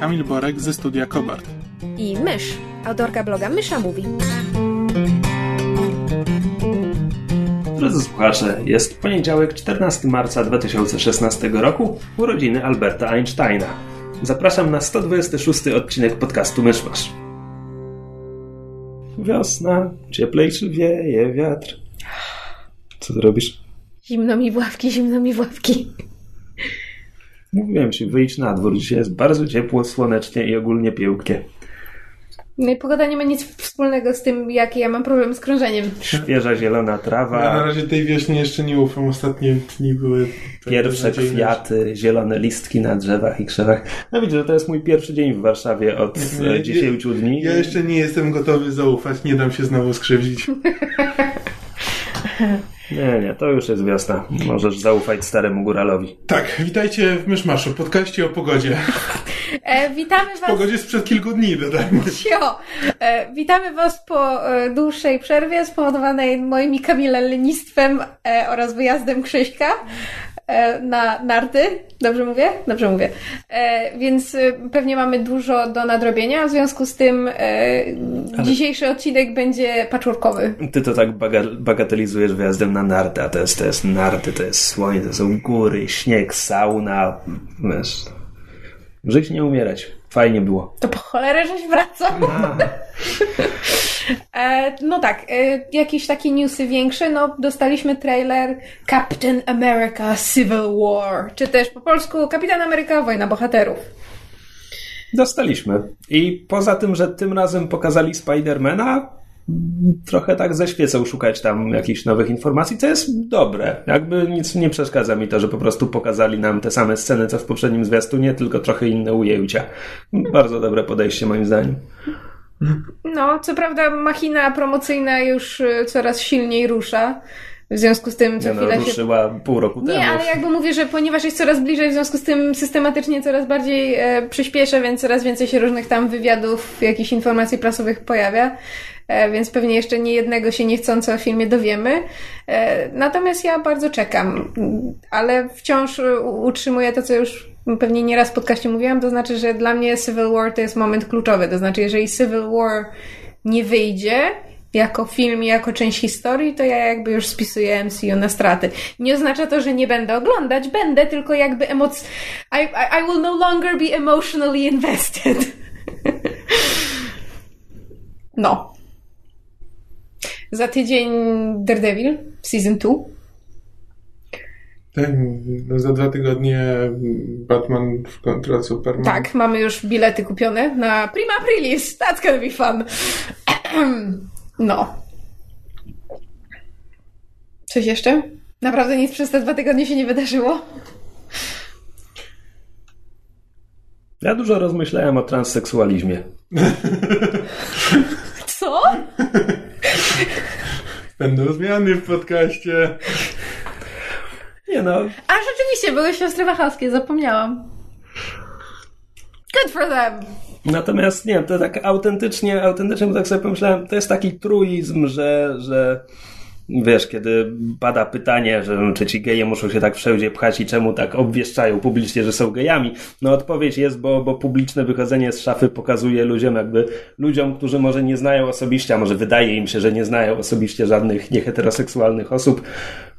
Kamil Borek ze studia Kobart. i Mysz, autorka bloga Mysza Mówi. Drodzy słuchacze, jest poniedziałek 14 marca 2016 roku, urodziny Alberta Einsteina. Zapraszam na 126 odcinek podcastu Myszmasz. Wiosna, cieplejszy wieje wiatr. Co ty robisz? Zimno mi w ławki, zimno mi w ławki. Mówiłem ci, wyjdź na dwór, dzisiaj jest bardzo ciepło, słonecznie i ogólnie pięknie. No i pogoda nie ma nic wspólnego z tym, jaki ja mam problem z krążeniem. Świeża zielona Ja na trawa, razie tej wiośnie jeszcze nie ufam. Ostatnie dni były... pierwsze kwiaty, zielone listki na drzewach i krzewach. No widzę, że to jest mój pierwszy dzień w Warszawie od Nie, e, 10 dni. Ja jeszcze nie jestem gotowy zaufać. Nie dam się znowu skrzywdzić. Nie, nie, to już jest wiosna. Możesz zaufać staremu góralowi. Tak, witajcie w Myszmaszu, podcaście o pogodzie. E, witamy Was... Pogodzie sprzed kilku dni, dodajmy. Sio. E, witamy Was po e, dłuższej przerwie spowodowanej moim i Kamila lenistwem e, oraz wyjazdem Krzyśka na narty. Dobrze mówię? Dobrze mówię. E, więc e, pewnie mamy dużo do nadrobienia, w związku z tym e, dzisiejszy odcinek będzie patchworkowy. Ty to tak baga- bagatelizujesz wyjazdem na narty, a to jest, to jest narty, to jest słońce, to są góry, śnieg, sauna. Wiesz, żyć nie umierać. Fajnie było. To po cholerę żeś wracał. E, no tak, e, jakieś takie newsy większe, no dostaliśmy trailer Captain America Civil War, czy też po polsku Kapitan Ameryka Wojna Bohaterów. Dostaliśmy. I poza tym, że tym razem pokazali Spidermana, trochę tak ze świecą szukać tam jakichś nowych informacji, co jest dobre. Jakby nic nie przeszkadza mi to, że po prostu pokazali nam te same sceny, co w poprzednim zwiastunie, tylko trochę inne ujęcia. Bardzo dobre podejście moim zdaniem. No, co prawda machina promocyjna już e, coraz silniej rusza, w związku z tym co Nie no, chwilę się ruszyła pół roku temu. Nie, ale jakby mówię, że ponieważ jest coraz bliżej, w związku z tym systematycznie coraz bardziej e, przyspieszę, więc coraz więcej się różnych tam wywiadów, jakichś informacji prasowych pojawia. E, więc pewnie jeszcze nie jednego się niechcąco o filmie dowiemy. E, natomiast ja bardzo czekam, ale wciąż utrzymuję to, co już pewnie nieraz w podcaście mówiłam, to znaczy, że dla mnie Civil War to jest moment kluczowy. To znaczy, jeżeli Civil War nie wyjdzie, jako film i jako część historii, to ja jakby już spisuję MCU na straty. Nie oznacza to, że nie będę oglądać, będę, tylko jakby emoc... I, I, I will no longer be emotionally invested. no. Za tydzień Daredevil, season 2. Tak, no za dwa tygodnie Batman w kontra Superman. Tak, mamy już bilety kupione na Prima Aprilis. That's gonna be fun. no. Coś jeszcze? Naprawdę nic przez te dwa tygodnie się nie wydarzyło? Ja dużo rozmyślałem o transseksualizmie. Co? Będą zmiany w podcaście. Nie no, A rzeczywiście, były siostry wachowskie, zapomniałam. Good for them! Natomiast nie, to tak autentycznie, autentycznie, bo tak sobie pomyślałem, to jest taki truizm, że, że wiesz, kiedy pada pytanie, że czy ci geje muszą się tak wszędzie pchać i czemu tak obwieszczają publicznie, że są gejami, no odpowiedź jest, bo, bo publiczne wychodzenie z szafy pokazuje ludziom, jakby ludziom, którzy może nie znają osobiście, a może wydaje im się, że nie znają osobiście żadnych nieheteroseksualnych osób,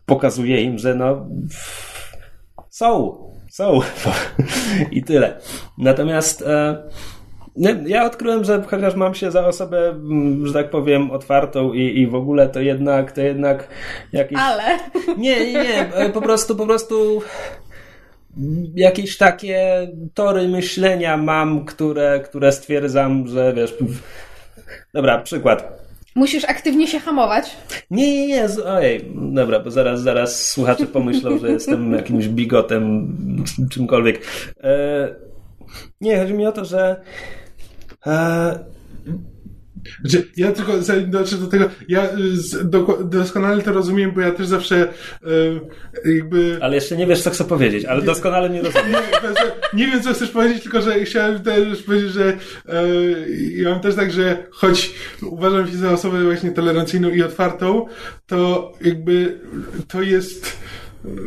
pokazuje im, że no są, są i tyle. Natomiast e, ja odkryłem, że chociaż mam się za osobę, mm, że tak powiem, otwartą i, i w ogóle to jednak, to jednak jakieś... Ale... Nie, nie, nie, po prostu, po prostu jakieś takie tory myślenia mam, które, które stwierdzam, że wiesz... Dobra, przykład. Musisz aktywnie się hamować. Nie, nie, nie, ojej, dobra, bo zaraz, zaraz słuchacze pomyślą, że jestem jakimś bigotem, czymkolwiek. E, nie, chodzi mi o to, że E, Znaczy, ja tylko zanim dotrzę do tego, ja y, do, doskonale to rozumiem, bo ja też zawsze y, jakby... ale jeszcze nie wiesz, co chcę powiedzieć, ale doskonale nie rozumiem. Nie, znaczy, nie wiem, co chcesz powiedzieć, tylko że chciałem też powiedzieć, że e, ja mam też tak, że choć uważam się za osobę właśnie tolerancyjną i otwartą, to jakby to jest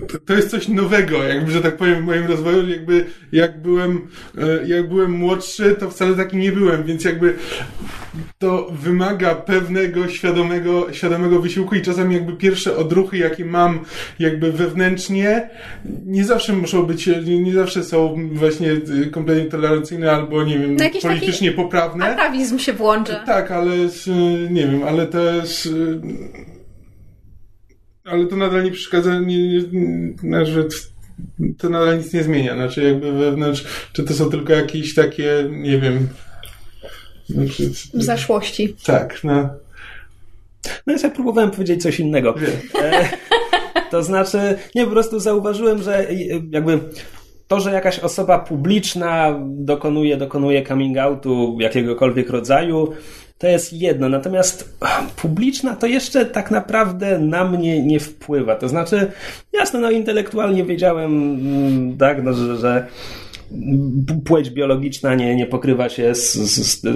to- to jest coś nowego, jakby, że tak powiem, w moim rozwoju, jakby jak byłem, e, jak byłem młodszy, to wcale taki nie byłem, więc jakby to wymaga pewnego świadomego, świadomego wysiłku i czasami jakby pierwsze odruchy, jakie mam jakby wewnętrznie, nie zawsze muszą być, nie, zawsze są właśnie y, kompletnie tolerancyjne albo, nie wiem, No jakiś politycznie poprawne. Atawizm się włącza. Tak, ale z, nie wiem, ale y, Ale to nadal nie przeszkadza, nie, nie, znaczy, to nadal nic nie zmienia. Znaczy, jakby wewnątrz, czy to są tylko jakieś takie, nie wiem. Znaczy, Zaszłości. tak, no. No ja próbowałem powiedzieć coś innego. E, to znaczy, nie, po prostu zauważyłem, że jakby to, że jakaś osoba publiczna dokonuje, dokonuje coming outu jakiegokolwiek rodzaju, to jest jedno. Natomiast publiczna to jeszcze tak naprawdę na mnie nie wpływa. To znaczy, jasne, no intelektualnie wiedziałem, mm, tak, no, że, że płeć biologiczna nie, nie pokrywa się z, z, z e,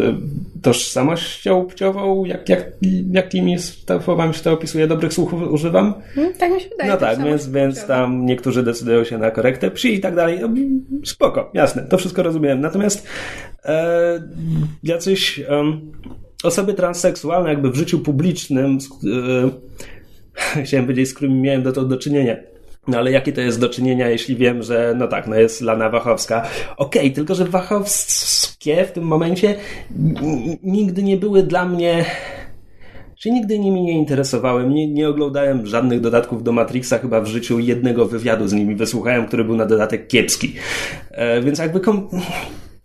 tożsamością płciową, jak, jak, jakimi słowami się to opisuje, dobrych słów używam. Hmm, tak mi się wydaje. No tak więc, więc tam niektórzy decydują się na korektę psi i tak dalej. No, Spoko, jasne, to wszystko rozumiem. Natomiast e, jacyś osoby transseksualne jakby w życiu publicznym, e, chciałem powiedzieć, z którymi miałem do, to do czynienia, no ale jakie to jest do czynienia, jeśli wiem, że no tak, no jest Lana Wachowska. Okej, tylko że Wachowskie w tym momencie nigdy nie były dla mnie że nigdy nimi nie interesowałem, nie, nie oglądałem żadnych dodatków do Matrixa, chyba w życiu jednego wywiadu z nimi wysłuchałem, który był na dodatek kiepski. E, więc jakby kom,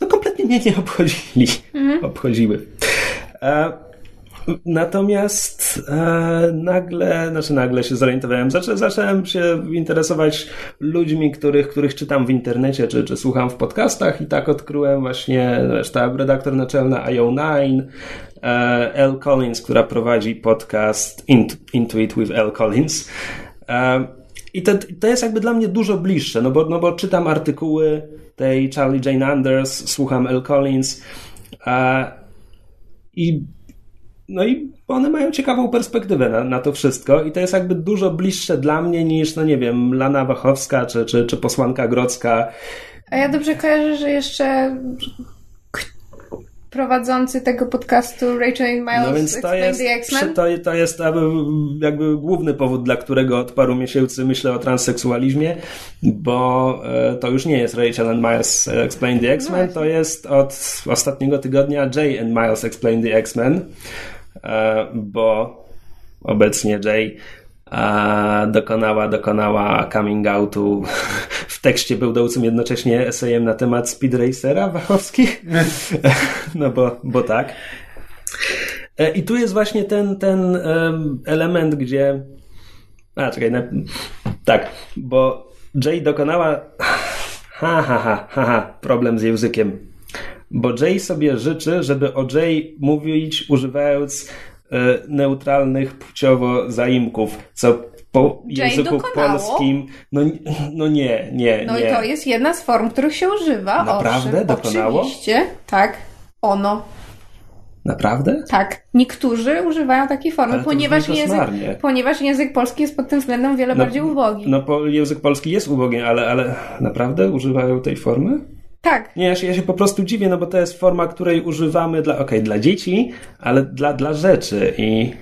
no kompletnie mnie nie obchodzili. Obchodziły. E, Natomiast e, nagle, znaczy nagle się zorientowałem, zaczę, zacząłem się interesować ludźmi, których, których czytam w internecie, czy, czy słucham w podcastach i tak odkryłem właśnie sztab redaktor naczelna IO9, e, L. Collins, która prowadzi podcast Int, Intuit with L. Collins. E, I to, to jest jakby dla mnie dużo bliższe, no bo, no bo czytam artykuły tej Charlie Jane Anders, słucham L. Collins e, i no i one mają ciekawą perspektywę na, na to wszystko i to jest jakby dużo bliższe dla mnie niż, no nie wiem, Lana Wachowska czy, czy, czy posłanka Grodzka. A ja dobrze kojarzę, że jeszcze prowadzący tego podcastu Rachel and Miles No więc to jest, the X-Men. to, to jest jakby, jakby główny powód, dla którego od paru miesięcy myślę o transseksualizmie, bo e, to już nie jest Rachel and Miles Explain the X-Men, to jest od ostatniego tygodnia Jay and Miles Explain the X-Men, e, bo obecnie Jay dokonała, dokonała coming outu w tekście będącym jednocześnie esejem na temat Speed Racera Wachowskich. No bo, bo tak. E, I tu jest właśnie ten, ten em, element, gdzie. A, czekaj, na... tak, bo Jay dokonała. Ha, ha, ha, ha, ha, problem z językiem. Bo Jay sobie życzy, żeby o Jay mówić używając neutralnych płciowo zaimków, co po Jay języku dokonało? polskim. No, no nie, nie, No nie. i to jest jedna z form, których się używa. Naprawdę? Owszem, Dokonało? Oczywiście, tak. Ono, Naprawdę? tak. Niektórzy używają takiej formy, ponieważ język, ponieważ język polski jest pod tym względem wiele No, bardziej ubogi. No, język polski jest ubogi, ale, ale naprawdę używają tej formy? Tak. Nie, ja się, ja się po prostu dziwię, no bo to jest forma, której używamy dla, okej, dla dzieci, ale dla, dla rzeczy i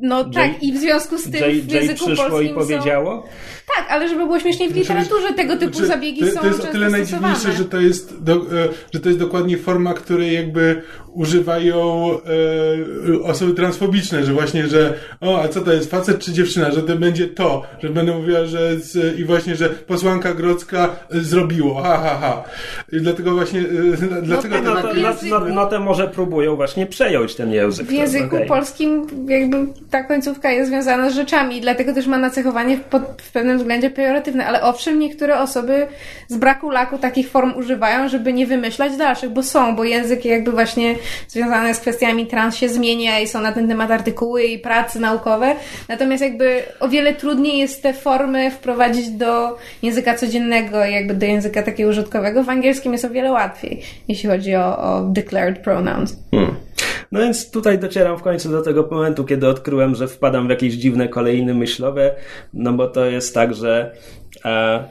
No tak, i w związku z tym Jay, w Jay języku przyszło i polskim powiedziało, Są... Tak, ale żeby było śmieszniej w literaturze, tego typu Znaczy, zabiegi to, są to jest o tyle najdziwniejsze, że to jest, do, e, że to jest dokładnie forma, której jakby używają e, osoby transfobiczne, że właśnie, że o, a co to jest, facet czy dziewczyna, że to będzie to, że będę mówiła, że z, i właśnie, że posłanka Grodzka e, zrobiło, ha, ha, ha. I dlatego właśnie, e, dlatego no, to to, tak... no, języku- no, no to może próbują właśnie przejąć ten język. W języku polskim jakby ta końcówka jest związana z rzeczami i dlatego też ma nacechowanie pod, w pewnym względzie pejoratywne, ale owszem, niektóre osoby z braku laku takich form używają, żeby nie wymyślać dalszych, bo są, bo język jakby właśnie związany z kwestiami trans się zmienia i są na ten temat artykuły i prace naukowe, natomiast jakby o wiele trudniej jest te formy wprowadzić do języka codziennego, jakby do języka takiego użytkowego. W angielskim jest o wiele łatwiej, jeśli chodzi o, o declared pronouns. Hmm. No więc tutaj docieram w końcu do tego momentu, kiedy odkryłem, że wpadam w jakieś dziwne kolejny myślowe, no bo to jest tak, że e,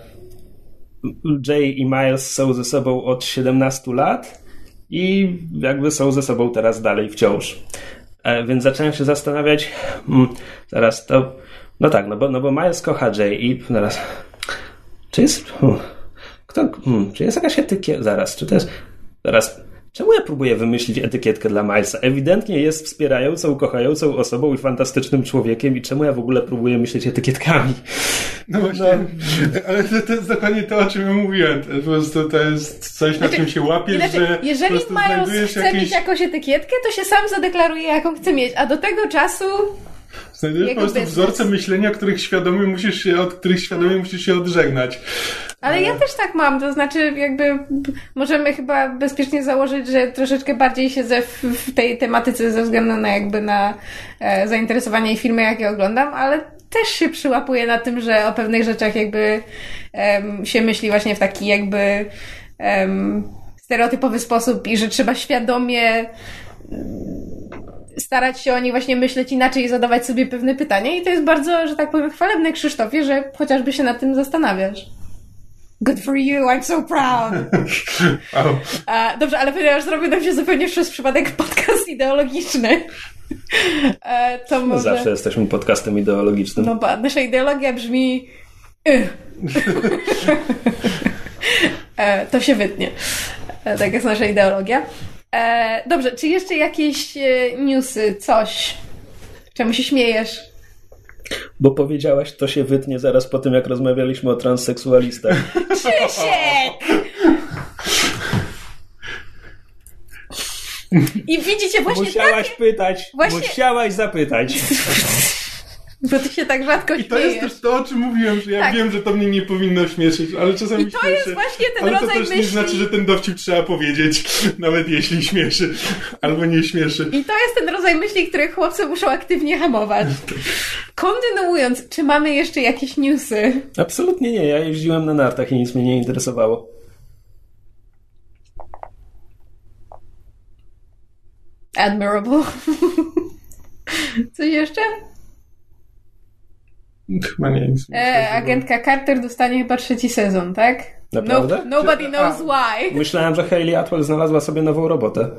Jay i Miles są ze sobą od 17 lat i jakby są ze sobą teraz dalej wciąż. E, więc zacząłem się zastanawiać, hmm, zaraz to, no tak, no bo, no bo Miles kocha Jay i zaraz, czy jest, hmm, kto, hmm, czy jest jakaś etykieta, zaraz, czy to jest, zaraz, Czemu ja próbuję wymyślić etykietkę dla Milesa? Ewidentnie jest wspierającą, kochającą osobą i fantastycznym człowiekiem i czemu ja w ogóle próbuję myśleć etykietkami? No właśnie, no. ale to, to, jest dokładnie to, o czym ja mówiłem. Po prostu to jest coś, znaczy, na czym się łapiesz, znaczy, że Jeżeli Miles chce jakieś... mieć jakąś etykietkę, to się sam zadeklaruje, jaką chce mieć, a do tego czasu Znajdujesz po prostu wzorce myślenia, których świadomie musisz się, od których świadomie musisz się odżegnać. Ale ja też tak mam, to znaczy jakby możemy chyba bezpiecznie założyć, że troszeczkę bardziej siedzę w, w tej tematyce ze względu na jakby na e, zainteresowanie i filmy, jakie oglądam, ale też się przyłapuję na tym, że o pewnych rzeczach jakby się myśli właśnie w taki jakby stereotypowy sposób i że trzeba świadomie starać się o nich właśnie myśleć inaczej i zadawać sobie pewne pytania. I to jest bardzo, że tak powiem, chwalebne Krzysztofie, że chociażby się nad tym zastanawiasz. Good for you, I'm so proud. wow. A, dobrze, ale ponieważ zrobił nam się zupełnie przez przypadek podcast ideologiczny, e, to no może... Zawsze jesteśmy podcastem ideologicznym. No bo nasza ideologia brzmi... Y. E, to się wytnie. E, tak jest nasza ideologia. E, dobrze, czy jeszcze jakieś e, newsy, coś? Czemu się śmiejesz? Bo powiedziałaś, to się wytnie zaraz po tym, jak rozmawialiśmy o transseksualistach. Krzysiek! I widzicie właśnie Musiałaś pytać, właśnie... musiałaś zapytać. Bo ty się tak rzadko I to jest też to, o czym mówiłem, że ja tak. wiem, że to mnie nie powinno śmieszyć, ale czasami I to śmieszy. jest właśnie ten ale rodzaj to też myśli... nie znaczy, że ten dowcip trzeba powiedzieć, nawet jeśli śmieszy, albo nie śmieszy. I to jest ten rodzaj myśli, które chłopcy muszą aktywnie hamować. Kontynuując, czy mamy jeszcze jakieś newsy? Absolutnie nie, ja jeździłem na nartach i nic mnie nie interesowało. Admirable. Coś jeszcze? Chyba nie. Nic, e, agentka Carter dostanie chyba trzeci sezon, tak? Naprawdę? No, nobody knows why. Myślałem, że Hayley Atwell znalazła sobie nową robotę.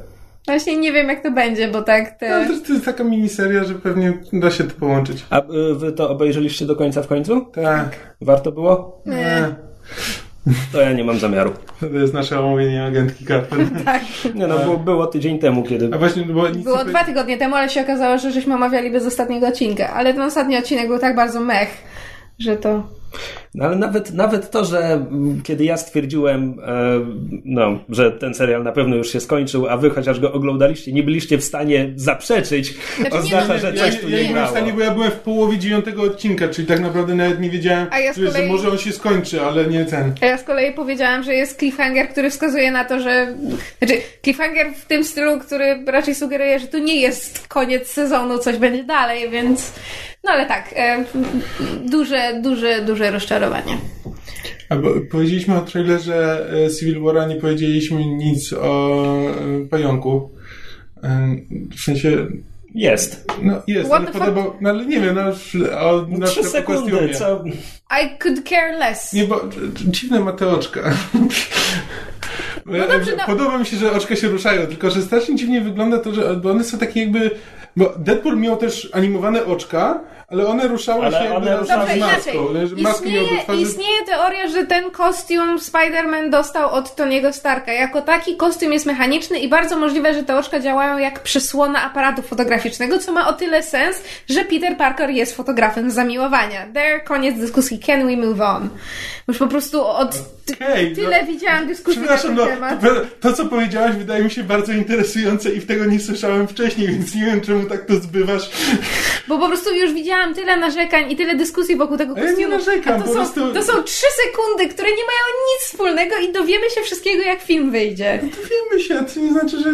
Właśnie nie wiem, jak to będzie, bo tak te... No, to, to jest taka miniseria, że pewnie da się to połączyć. A y, wy to obejrzeliście do końca w końcu? Tak. Warto było? Nie. To ja nie mam zamiaru. To jest nasze omówienie agentki Carter. tak. Nie no, było, było tydzień temu, kiedy... A właśnie, było, było dwa tygodnie temu, ale się okazało, że żeśmy omawiali bez ostatniego odcinka. Ale ten ostatni odcinek był tak bardzo mech, że to... No ale nawet, nawet to, że kiedy ja stwierdziłem, e, no, że ten serial na pewno już się skończył, a wy chociaż go oglądaliście, nie byliście w stanie zaprzeczyć, znaczy, oznacza, że coś ja, tu ja, nie Ja nie byłem w stanie, bo ja byłem w połowie dziewiątego odcinka, czyli tak naprawdę nawet nie wiedziałem, ja kolei... że może on się skończy, ale nie ten. A ja z kolei powiedziałam, że jest cliffhanger, który wskazuje na to, że... Znaczy, cliffhanger w tym stylu, który raczej sugeruje, że to nie jest koniec sezonu, coś będzie dalej, więc... No ale tak, e, duże, duże, duże rozczarowanie. Albo powiedzieliśmy o trailerze e, Civil War'a, nie powiedzieliśmy nic o e, pająku. W sensie... Jest. No jest, What ale podobał, no ale nie wiem, no, o, no, na trzy sekundy, co? I could care less. Nie, bo dziwne ma te oczka. No dobrze, no. Podoba mi się, że oczka się ruszają, tylko że strasznie dziwnie wygląda to, że bo one są takie jakby bo Deadpool miał też animowane oczka, ale one ruszały Ale się one ruszały- Dobrze, z inaczej. maską. Istnieje, twarzy. istnieje teoria, że ten kostium Spider-Man dostał od Tony'ego Starka. Jako taki kostium jest mechaniczny i bardzo możliwe, że te oczka działają jak przysłona aparatu fotograficznego, co ma o tyle sens, że Peter Parker jest fotografem zamiłowania. There, koniec dyskusji. Can we move on? Już po prostu od Okej, tyle no. widziałam dyskusji na ten no, temat. to, to co powiedziałaś wydaje mi się bardzo interesujące i w tego nie słyszałem wcześniej, więc nie wiem czemu tak to zbywasz. Bo po prostu już widziałam tyle narzekań i tyle dyskusji wokół tego A ja nie kostiumu. narzekam, to po są, prostu- to są trzy sekundy, które nie mają nic wspólnego i dowiemy się wszystkiego, jak film wyjdzie. Dowiemy się, a to nie znaczy, że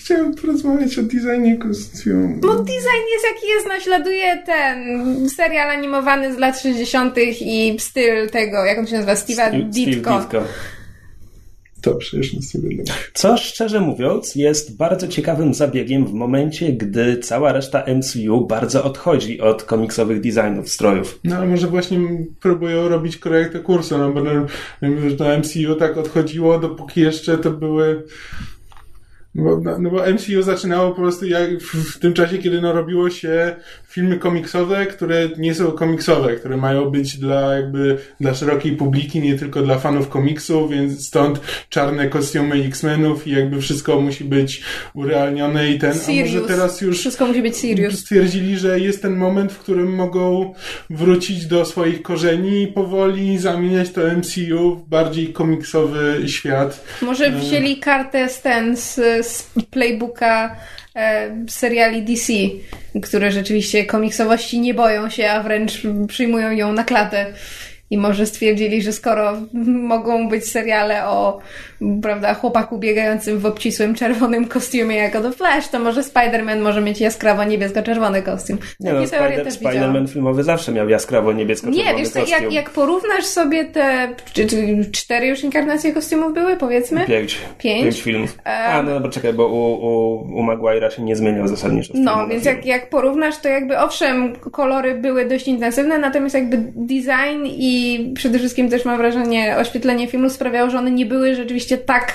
chciałem porozmawiać o designie kostiumu. No design jest jaki jest, naśladuje ten serial animowany z lat 60. i styl tego, jak on się nazywa, Steve'a Steve Ditko. Ditko. To przecież nic nie. Co szczerze mówiąc jest bardzo ciekawym zabiegiem w momencie, gdy cała reszta MCU bardzo odchodzi od komiksowych designów strojów. No ale może właśnie próbują robić korektę kursu, no bo no, że to MCU tak odchodziło, dopóki jeszcze to były... Bo, no, no bo MCU zaczynało po prostu jak w, tym czasie, kiedy no, robiło się filmy komiksowe, które nie są komiksowe, które mają być dla jakby dla szerokiej publiki, nie tylko dla fanów komiksu, więc stąd czarne kostiumy X-Menów i jakby wszystko musi być urealnione i ten, a może Sirius. teraz już Wszystko musi być stwierdzili, że jest ten moment, w którym mogą wrócić do swoich korzeni i powoli zamieniać to MCU w bardziej komiksowy świat. Może wzięli kartę z ten, z, z playbooka e, seriali DC, które rzeczywiście komiksowości nie boją się, a wręcz przyjmują ją na klatę. I może stwierdzili, że skoro mogą być seriale o prawda, chłopaku biegającym w obcisłym czerwonym kostiumie jako The Flash, to może Spider-Man może mieć jaskrawo niebiesko-czerwony kostium. Nie no, Takie teorie Spider- też. Spider-Man filmowy zawsze miał jaskrawo niebiesko-czerwony Nie, wiesz kostium. jak, jak porównasz sobie te czy, czy cztery już inkarnacje kostiumów były, powiedzmy? Pięć. Pięć? Pięć filmów. A, no dobra, czekaj, bo u, u, u Maguire'a się nie zmieniał zasadniczo. No, więc jak, jak porównasz, to jakby owszem, kolory były dość intensywne, natomiast jakby design i przede wszystkim też mam wrażenie oświetlenie filmu sprawiało, że one nie były rzeczywiście tak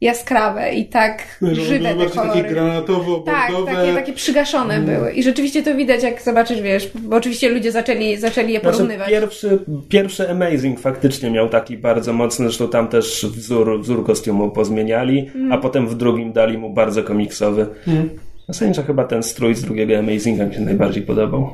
jaskrawe i tak Że żywe te bardziej takie kolory. Tak, takie, takie przygaszone Mm. były. I rzeczywiście to widać, jak zobaczysz, wiesz, bo oczywiście ludzie zaczęli, zaczęli je Znaczy, porównywać. pierwszy, pierwszy Amazing faktycznie miał taki bardzo mocny, zresztą tam też wzór, wzór kostiumu pozmieniali, Mm. a potem w drugim dali mu bardzo komiksowy. Zasadniczo chyba ten strój z drugiego Amazinga mi się najbardziej podobał.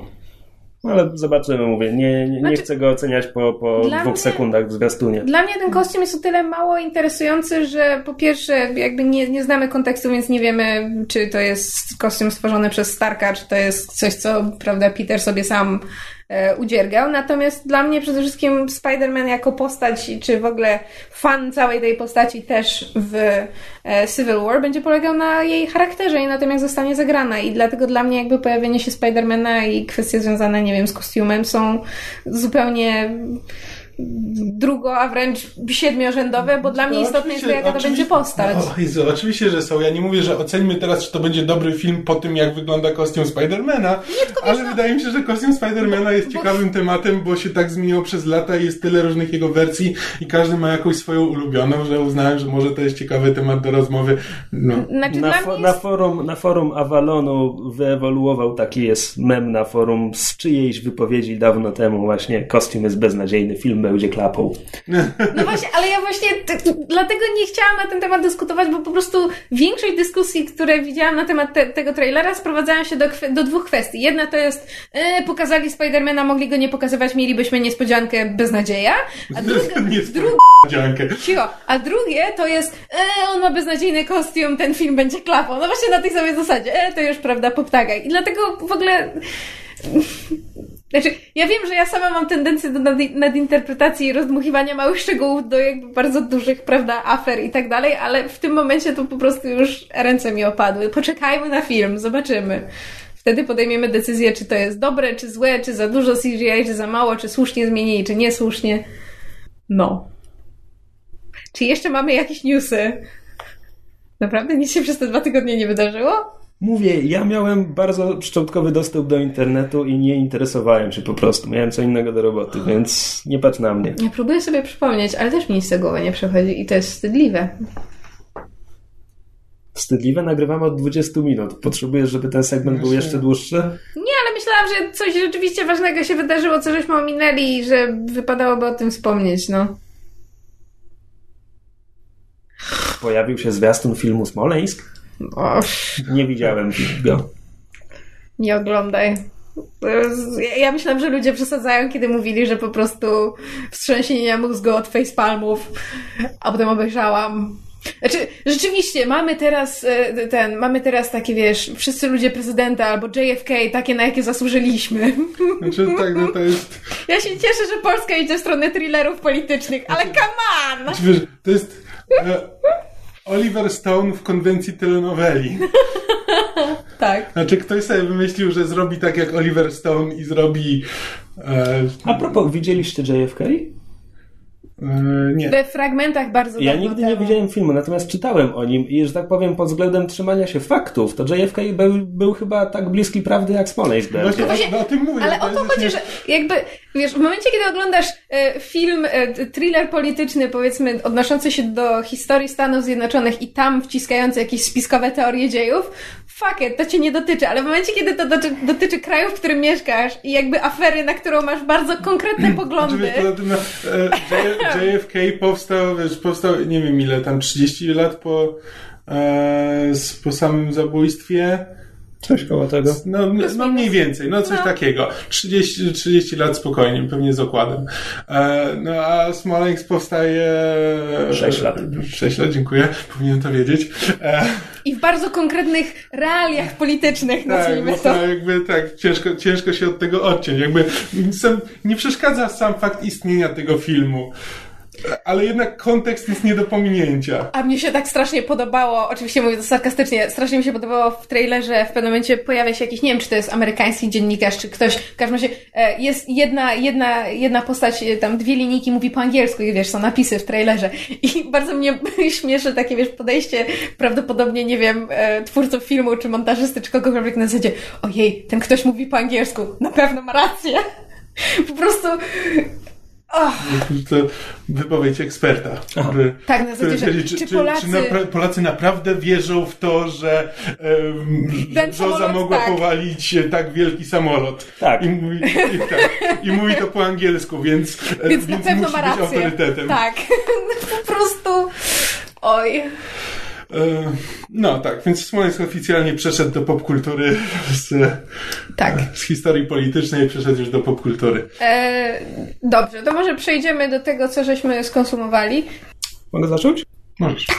No, Ale zobaczymy, mówię, nie, nie, nie Znaczy, chcę go oceniać po, po dwóch mnie- sekundach w zwiastunie. Dla mnie ten kostium jest o tyle mało interesujący, że po pierwsze jakby nie, nie znamy kontekstu, więc nie wiemy, czy to jest kostium stworzony przez Starka, czy to jest coś, co, prawda, Peter sobie sam udziergał. Natomiast dla mnie przede wszystkim Spider-Man jako postać, czy w ogóle fan całej tej postaci też w e, Civil War będzie polegał na jej charakterze i na tym, jak zostanie zagrana. I dlatego dla mnie jakby pojawienie się Spidermana i kwestie związane, nie wiem, z kostiumem są zupełnie drugo, a wręcz siedmiorzędowe, bo dla mnie No, istotne jest to, jaka to będzie postać. O Jezu, oczywiście, że są. Ja nie mówię, że ocenimy teraz, czy to będzie dobry film po tym, jak wygląda kostium Spidermana, ale wydaje mi się, że kostium Spidermana jest ciekawym tematem, bo się tak zmieniło przez lata i jest tyle różnych jego wersji i każdy ma jakąś swoją ulubioną, że uznałem, że może to jest ciekawy temat do rozmowy. No. Znaczy Na, fo- mnie na, jest... forum, na forum Avalonu wyewoluował taki jest mem na forum z czyjejś wypowiedzi dawno temu właśnie kostium jest beznadziejny, film będzie klapą. No właśnie, ale ja właśnie t- t- dlatego nie chciałam na ten temat dyskutować, bo po prostu większość dyskusji, które widziałam na temat te, tego trailera sprowadzają się do, kwe- do dwóch kwestii. Jedna to jest e, pokazali Spidermana, mogli go nie pokazywać, mielibyśmy niespodziankę beznadzieja, a druga. Cicho. A drugie to jest, e, on ma beznadziejny kostium, ten film będzie klapą. No właśnie na tej samej zasadzie. E, to już prawda, poptagaj. I dlatego w ogóle... Znaczy, ja wiem, że ja sama mam tendencję do nad, nadinterpretacji i rozdmuchiwania małych szczegółów do jakby bardzo dużych, prawda, afer i tak dalej, ale w tym momencie to po prostu już ręce mi opadły. Poczekajmy na film, zobaczymy. Wtedy podejmiemy decyzję, czy to jest dobre, czy złe, czy za dużo CGI, czy za mało, czy słusznie zmienili, czy niesłusznie. No. Czy jeszcze mamy jakieś newsy? Naprawdę nic się przez te dwa tygodnie nie wydarzyło? Mówię, ja miałem bardzo szczątkowy dostęp do internetu i nie interesowałem się po prostu. Miałem co innego do roboty, więc nie patrz na mnie. Ja próbuję sobie przypomnieć, ale też mi nic z tego głowy nie przechodzi i to jest wstydliwe. Wstydliwe, nagrywamy od 20 minut. Potrzebujesz, żeby ten segment był jeszcze dłuższy? Nie, ale myślałam, że coś rzeczywiście ważnego się wydarzyło, co żeśmy ominęli i że wypadałoby o tym wspomnieć, no. Pojawił się zwiastun filmu Smoleńsk? O, Nie widziałem go. nie oglądaj. Ja- myślałam, że ludzie przesadzają, kiedy mówili, że po prostu wstrząsienia mózgu od facepalmów, a potem obejrzałam. Znaczy, rzeczywiście, mamy teraz e, ten, mamy teraz takie, wiesz, wszyscy ludzie prezydenta albo JFK, takie na jakie zasłużyliśmy. Znaczy, tak, no to jest... Ja się cieszę, że Polska idzie w stronę thrillerów politycznych, ale come on! Znaczy, wiesz, to jest e, Oliver Stone w konwencji telenoweli. Tak. Znaczy, ktoś sobie wymyślił, że zrobi tak jak Oliver Stone i zrobi... E, A propos, widzieliście JFK? E, nie. We fragmentach bardzo Ja nigdy nie temu. widziałem filmu, natomiast czytałem o nim i, że tak powiem, pod względem trzymania się faktów, to JFK był, był chyba tak bliski prawdy jak Smoleńsk. był. Właśnie, właśnie- o, no, o tym mówię. Ale że to o to chodzi, że właśnie- jakby, wiesz, w momencie, kiedy oglądasz e, film, e, thriller polityczny, powiedzmy, odnoszący się do historii Stanów Zjednoczonych i tam wciskający jakieś spiskowe teorie dziejów, fuck it, to cię nie dotyczy, ale w momencie, kiedy to dotyczy, dotyczy kraju, w którym mieszkasz i jakby afery, na którą masz bardzo konkretne Znaczy, poglądy, tym, no, e, JFK powstał, wiesz, powstał, nie wiem ile tam, 30 lat po, e, po samym zabójstwie. Coś koło tego. No, no mniej więcej, no coś No. takiego. 30, 30 lat spokojnie, pewnie z okładem. E, no a Smoleńsk powstaje... Sześć lat. 6 lat, dziękuję. Powinienem to wiedzieć. E, i w bardzo konkretnych realiach politycznych, tak, nazwijmy to. to jakby tak, ciężko, ciężko się od tego odciąć. Jakby sam, nie przeszkadza sam fakt istnienia tego filmu. Ale jednak kontekst jest nie do pominięcia. A mnie się tak strasznie podobało, oczywiście mówię to sarkastycznie, strasznie mi się podobało w trailerze, w pewnym momencie pojawia się jakiś, nie wiem czy to jest amerykański dziennikarz, czy ktoś, w każdym razie e, jest jedna, jedna, jedna postać, e, tam dwie linijki mówi po angielsku i wiesz, są napisy w trailerze. I bardzo mnie śmieszy takie, wiesz, podejście prawdopodobnie, nie wiem, e, twórców filmu, czy montażysty, czy kogokolwiek na zasadzie, ojej, ten ktoś mówi po angielsku, na pewno ma rację. Po prostu... Och, To wypowiedź eksperta. Który, Tak, na zasadzie, który że twierdzi, czy Polacy- czy napra- Polacy naprawdę wierzą w to, że um, samolot, mogła tak. powalić tak wielki samolot. Tak. I mówi, i, tak. I mówi to po angielsku, więc, e, Więc na pewno musi ma być autorytetem. Tak. po prostu. Oj. E, No tak, więc Smoleńsk oficjalnie przeszedł do popkultury z, Tak. z historii politycznej przeszedł już do popkultury. E, dobrze, to może przejdziemy do tego, co żeśmy skonsumowali. Mogę zacząć? Możesz. E,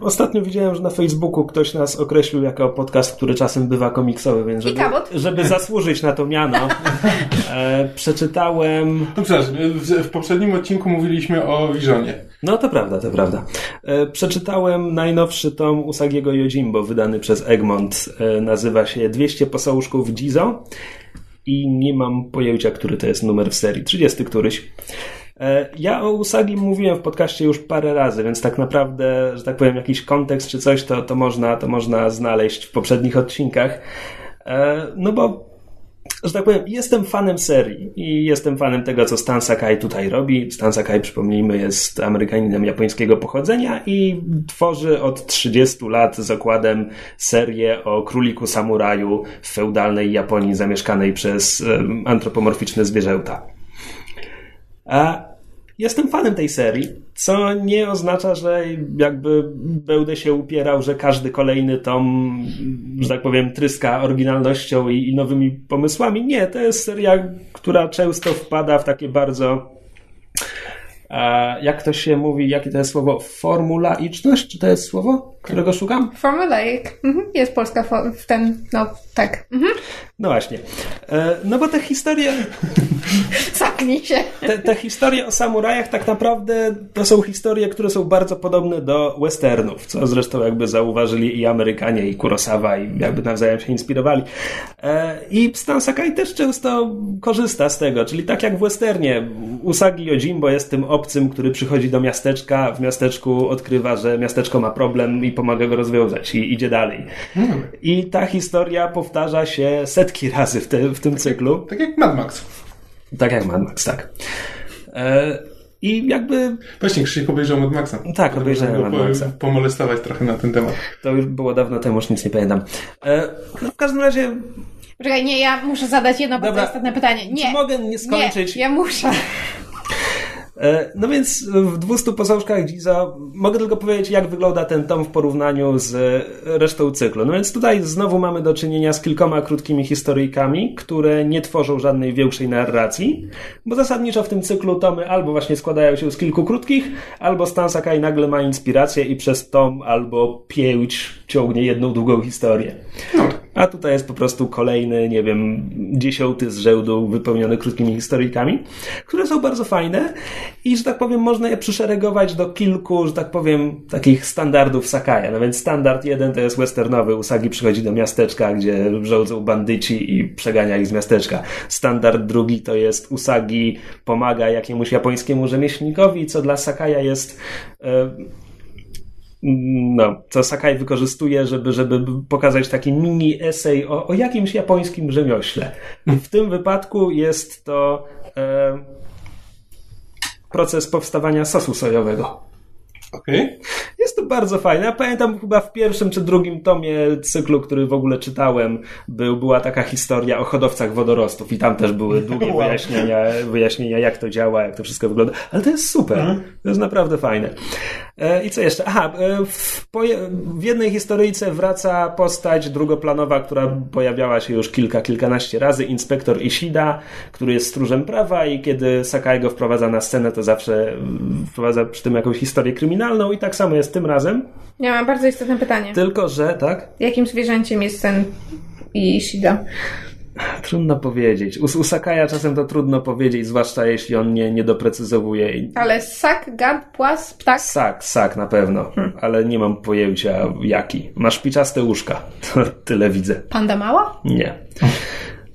ostatnio widziałem, że na Facebooku ktoś nas określił jako podcast, który czasem bywa komiksowy, więc żeby, żeby zasłużyć na to miano, e, przeczytałem... No przepraszam, w, w poprzednim odcinku mówiliśmy o Wiżonie. No to prawda, to prawda. E, przeczytałem najnowszy tom Usagiego Yojimbo, wydany przez Egmont. E, nazywa się 200 posążków Jizo i nie mam pojęcia, który to jest numer w serii. 30 któryś. E, Ja o Usagi mówiłem w podcaście już parę razy, więc tak naprawdę, że tak powiem, jakiś kontekst czy coś, to, to, można, to można znaleźć w poprzednich odcinkach. E, No bo że tak powiem, jestem fanem serii i jestem fanem tego, co Stan Sakai tutaj robi. Stan Sakai, przypomnijmy, jest Amerykaninem japońskiego pochodzenia i tworzy od 30 lat z okładem serię o króliku samuraju w feudalnej Japonii zamieszkanej przez antropomorficzne zwierzęta. A jestem fanem tej serii, co nie oznacza, że jakby będę się upierał, że każdy kolejny tom, że tak powiem, tryska oryginalnością i, i nowymi pomysłami. Nie, to jest seria, która często wpada w takie bardzo. A jak to się mówi, jakie to jest słowo? Formulaiczność? Czy to jest słowo, którego szukam? Formulaic. Mhm. Jest polska ten, no tak. Mhm. No właśnie. E, No bo te historie, Zapnij się. te, te historie o samurajach tak naprawdę to są historie, które są bardzo podobne do westernów, co zresztą jakby zauważyli i Amerykanie, i Kurosawa, i jakby nawzajem się inspirowali. E, I Stan Sakai też często korzysta z tego, czyli tak jak w westernie, Usagi Yojimbo jest tym obcym, który przychodzi do miasteczka, w miasteczku odkrywa, że miasteczko ma problem i pomaga go rozwiązać i idzie dalej. I ta historia powtarza się setki razy w, te, w tym cyklu. Tak jak Mad Max. Tak jak Mad Max, tak. E, I jakby... Właśnie, Krzysiek obejrzał Mad Maxa. Tak, obejrzałem Mad Maxa. Po, pomolestować trochę na ten temat. To już było dawno temu, już nic nie pamiętam. E, no w każdym razie... Poczekaj, nie, ja muszę zadać jedno bardzo Dobra. istotne pytanie. Nie. Czy mogę nie skończyć? Nie, ja muszę. E, No więc w 200 posążkach Giza mogę tylko powiedzieć, jak wygląda ten tom w porównaniu z resztą cyklu. No więc tutaj znowu mamy do czynienia z kilkoma krótkimi historyjkami, które nie tworzą żadnej większej narracji, bo zasadniczo w tym cyklu tomy albo właśnie składają się z kilku krótkich, albo Stan Sakai nagle ma inspirację i przez tom albo pięć ciągnie jedną długą historię. A tutaj jest po prostu kolejny, nie wiem, dziesiąty z rzędu wypełniony krótkimi historyjkami, które są bardzo fajne i, że tak powiem, można je przyszeregować do kilku, że tak powiem, takich standardów Sakaja. No więc standard jeden to jest westernowy, Usagi przychodzi do miasteczka, gdzie rządzą bandyci i przegania ich z miasteczka. Standard drugi to jest Usagi pomaga jakiemuś japońskiemu rzemieślnikowi, co dla Sakaja jest... E, no, co Sakai wykorzystuje, żeby, żeby pokazać taki mini esej o, o jakimś japońskim rzemiośle. W tym wypadku jest to e, proces powstawania sosu sojowego. Okej. Jest to bardzo fajne. Ja pamiętam chyba w pierwszym czy drugim tomie cyklu, który w ogóle czytałem, był, była taka historia o hodowcach wodorostów i tam też były długie wyjaśnienia, wyjaśnienia, jak to działa, jak to wszystko wygląda. Ale to jest super. To jest naprawdę fajne. E, I co jeszcze? Aha, e, w, w jednej historyjce wraca postać drugoplanowa, która pojawiała się już kilka, kilkanaście razy, inspektor Ishida, który jest stróżem prawa i kiedy Sakai go wprowadza na scenę, to zawsze wprowadza przy tym jakąś historię kryminalną i tak samo jest tym razem, Ja mam bardzo istotne pytanie. tylko że, tak? Jakim zwierzęciem jest ten Ishida? Trudno powiedzieć. U, u Sakaja czasem to trudno powiedzieć, zwłaszcza jeśli on nie, nie doprecyzowuje. Ale ssak, gad, płas, ptak? Sak, sak na pewno, ale nie mam pojęcia jaki. Ma szpiczaste łóżka. To tyle widzę. Panda mała? Nie.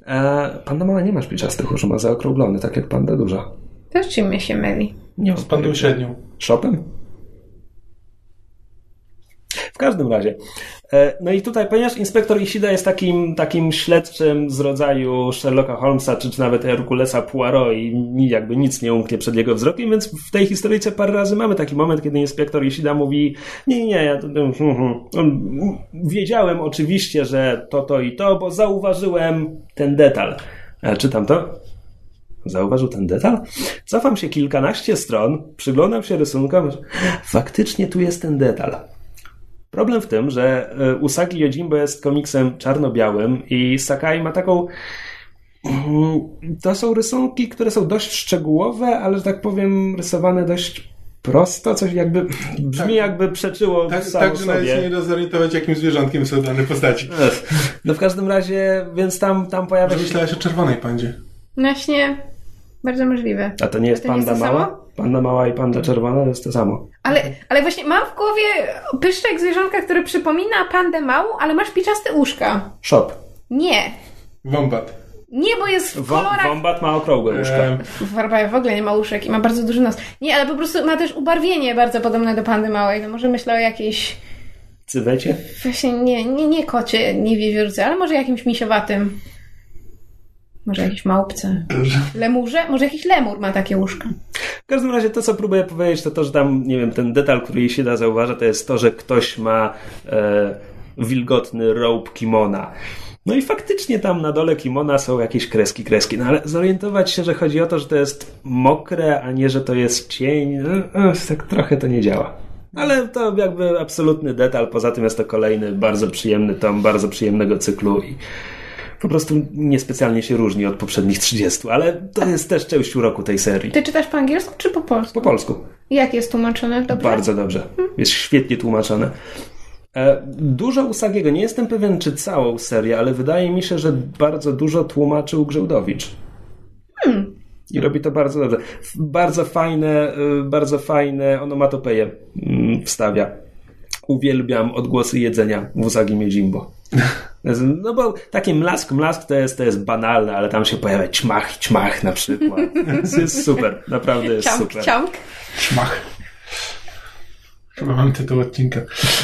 E, panda mała nie ma szpiczastych uszu, ma zaokrąglony, tak jak panda duża. To czym mnie się myli? Nie Z pandą średnią. Shopem? W każdym razie. E, No i tutaj, ponieważ inspektor Ishida jest takim, takim śledczym z rodzaju Sherlocka Holmesa, czy, czy nawet Herkulesa Poirot i jakby nic nie umknie przed jego wzrokiem, więc w tej historyjce parę razy mamy taki moment, kiedy inspektor Ishida mówi nie, nie, ja to, to, hm, hm. On- wiedziałem oczywiście, że to, to i to, bo zauważyłem ten detal. E, Czytam to. Zauważył ten detal? Cofam się kilkanaście stron, przyglądam się rysunkom. Faktycznie tu jest ten detal. Problem w tym, że e, Usagi Yojimbo jest komiksem czarno-białym i Sakai ma taką. Mm, To są rysunki, które są dość szczegółowe, ale że tak powiem, rysowane dość prosto, coś jakby brzmi Tak. jakby przeczyło Tak, samo tak że nawet się sobie. nie da zorientować, jakim zwierzątkiem są dane postaci. No w każdym razie, więc tam, tam pojawia się... myślałeś o czerwonej pandzie. Właśnie, bardzo możliwe. A to nie jest To nie jest panda to mała? Panda mała i panda czerwona to jest to samo. Ale, ale właśnie mam w głowie pyszczek zwierzątka, który przypomina pandę małą, ale ma szpiczaste uszka. Shop. Nie. Wombat. Nie, bo jest w kolorach... Wombat ma okrągłe łóżka. Ehm, Warbaja w ogóle nie ma uszek i ma bardzo duży nos. Nie, ale po prostu ma też ubarwienie bardzo podobne do pandy małej. No może myślę o jakiejś... Cywecie? Właśnie nie, nie, nie kocie, nie wiewiórce, ale może jakimś misiowatym. Może jakiś małpce. Lemurze? Może jakiś lemur ma takie łóżka. W każdym razie to, co próbuję powiedzieć, to to, że tam, nie wiem, ten detal, który jej się da zauważa, to jest to, że ktoś ma e, wilgotny robe kimona. No i faktycznie tam na dole kimona są jakieś kreski, kreski. No ale zorientować się, że chodzi o to, że to jest mokre, a nie, że to jest cień, no, e, tak trochę to nie działa. Ale to jakby absolutny detal. Poza tym jest to kolejny bardzo przyjemny tom, bardzo przyjemnego cyklu i po prostu niespecjalnie się różni od poprzednich 30, ale to jest też część uroku tej serii. Ty czytasz po angielsku czy po polsku? Po polsku. Jak jest tłumaczone? Dobrze? Bardzo dobrze. Jest świetnie tłumaczone. E, Dużo Usagiego, nie jestem pewien czy całą serię, ale wydaje mi się, że bardzo dużo tłumaczył Grzałdowicz. I robi to bardzo dobrze. Bardzo fajne, y, bardzo fajne onomatopeje mm, wstawia. Uwielbiam odgłosy jedzenia w Usagi Miedzimbo. No bo taki mlask, mlask to jest, to jest banalne, ale tam się pojawia ćmach, ćmach na przykład. To jest super, naprawdę jest Ciąg, super. ciąg. szmach. Chyba mam tytuł odcinka.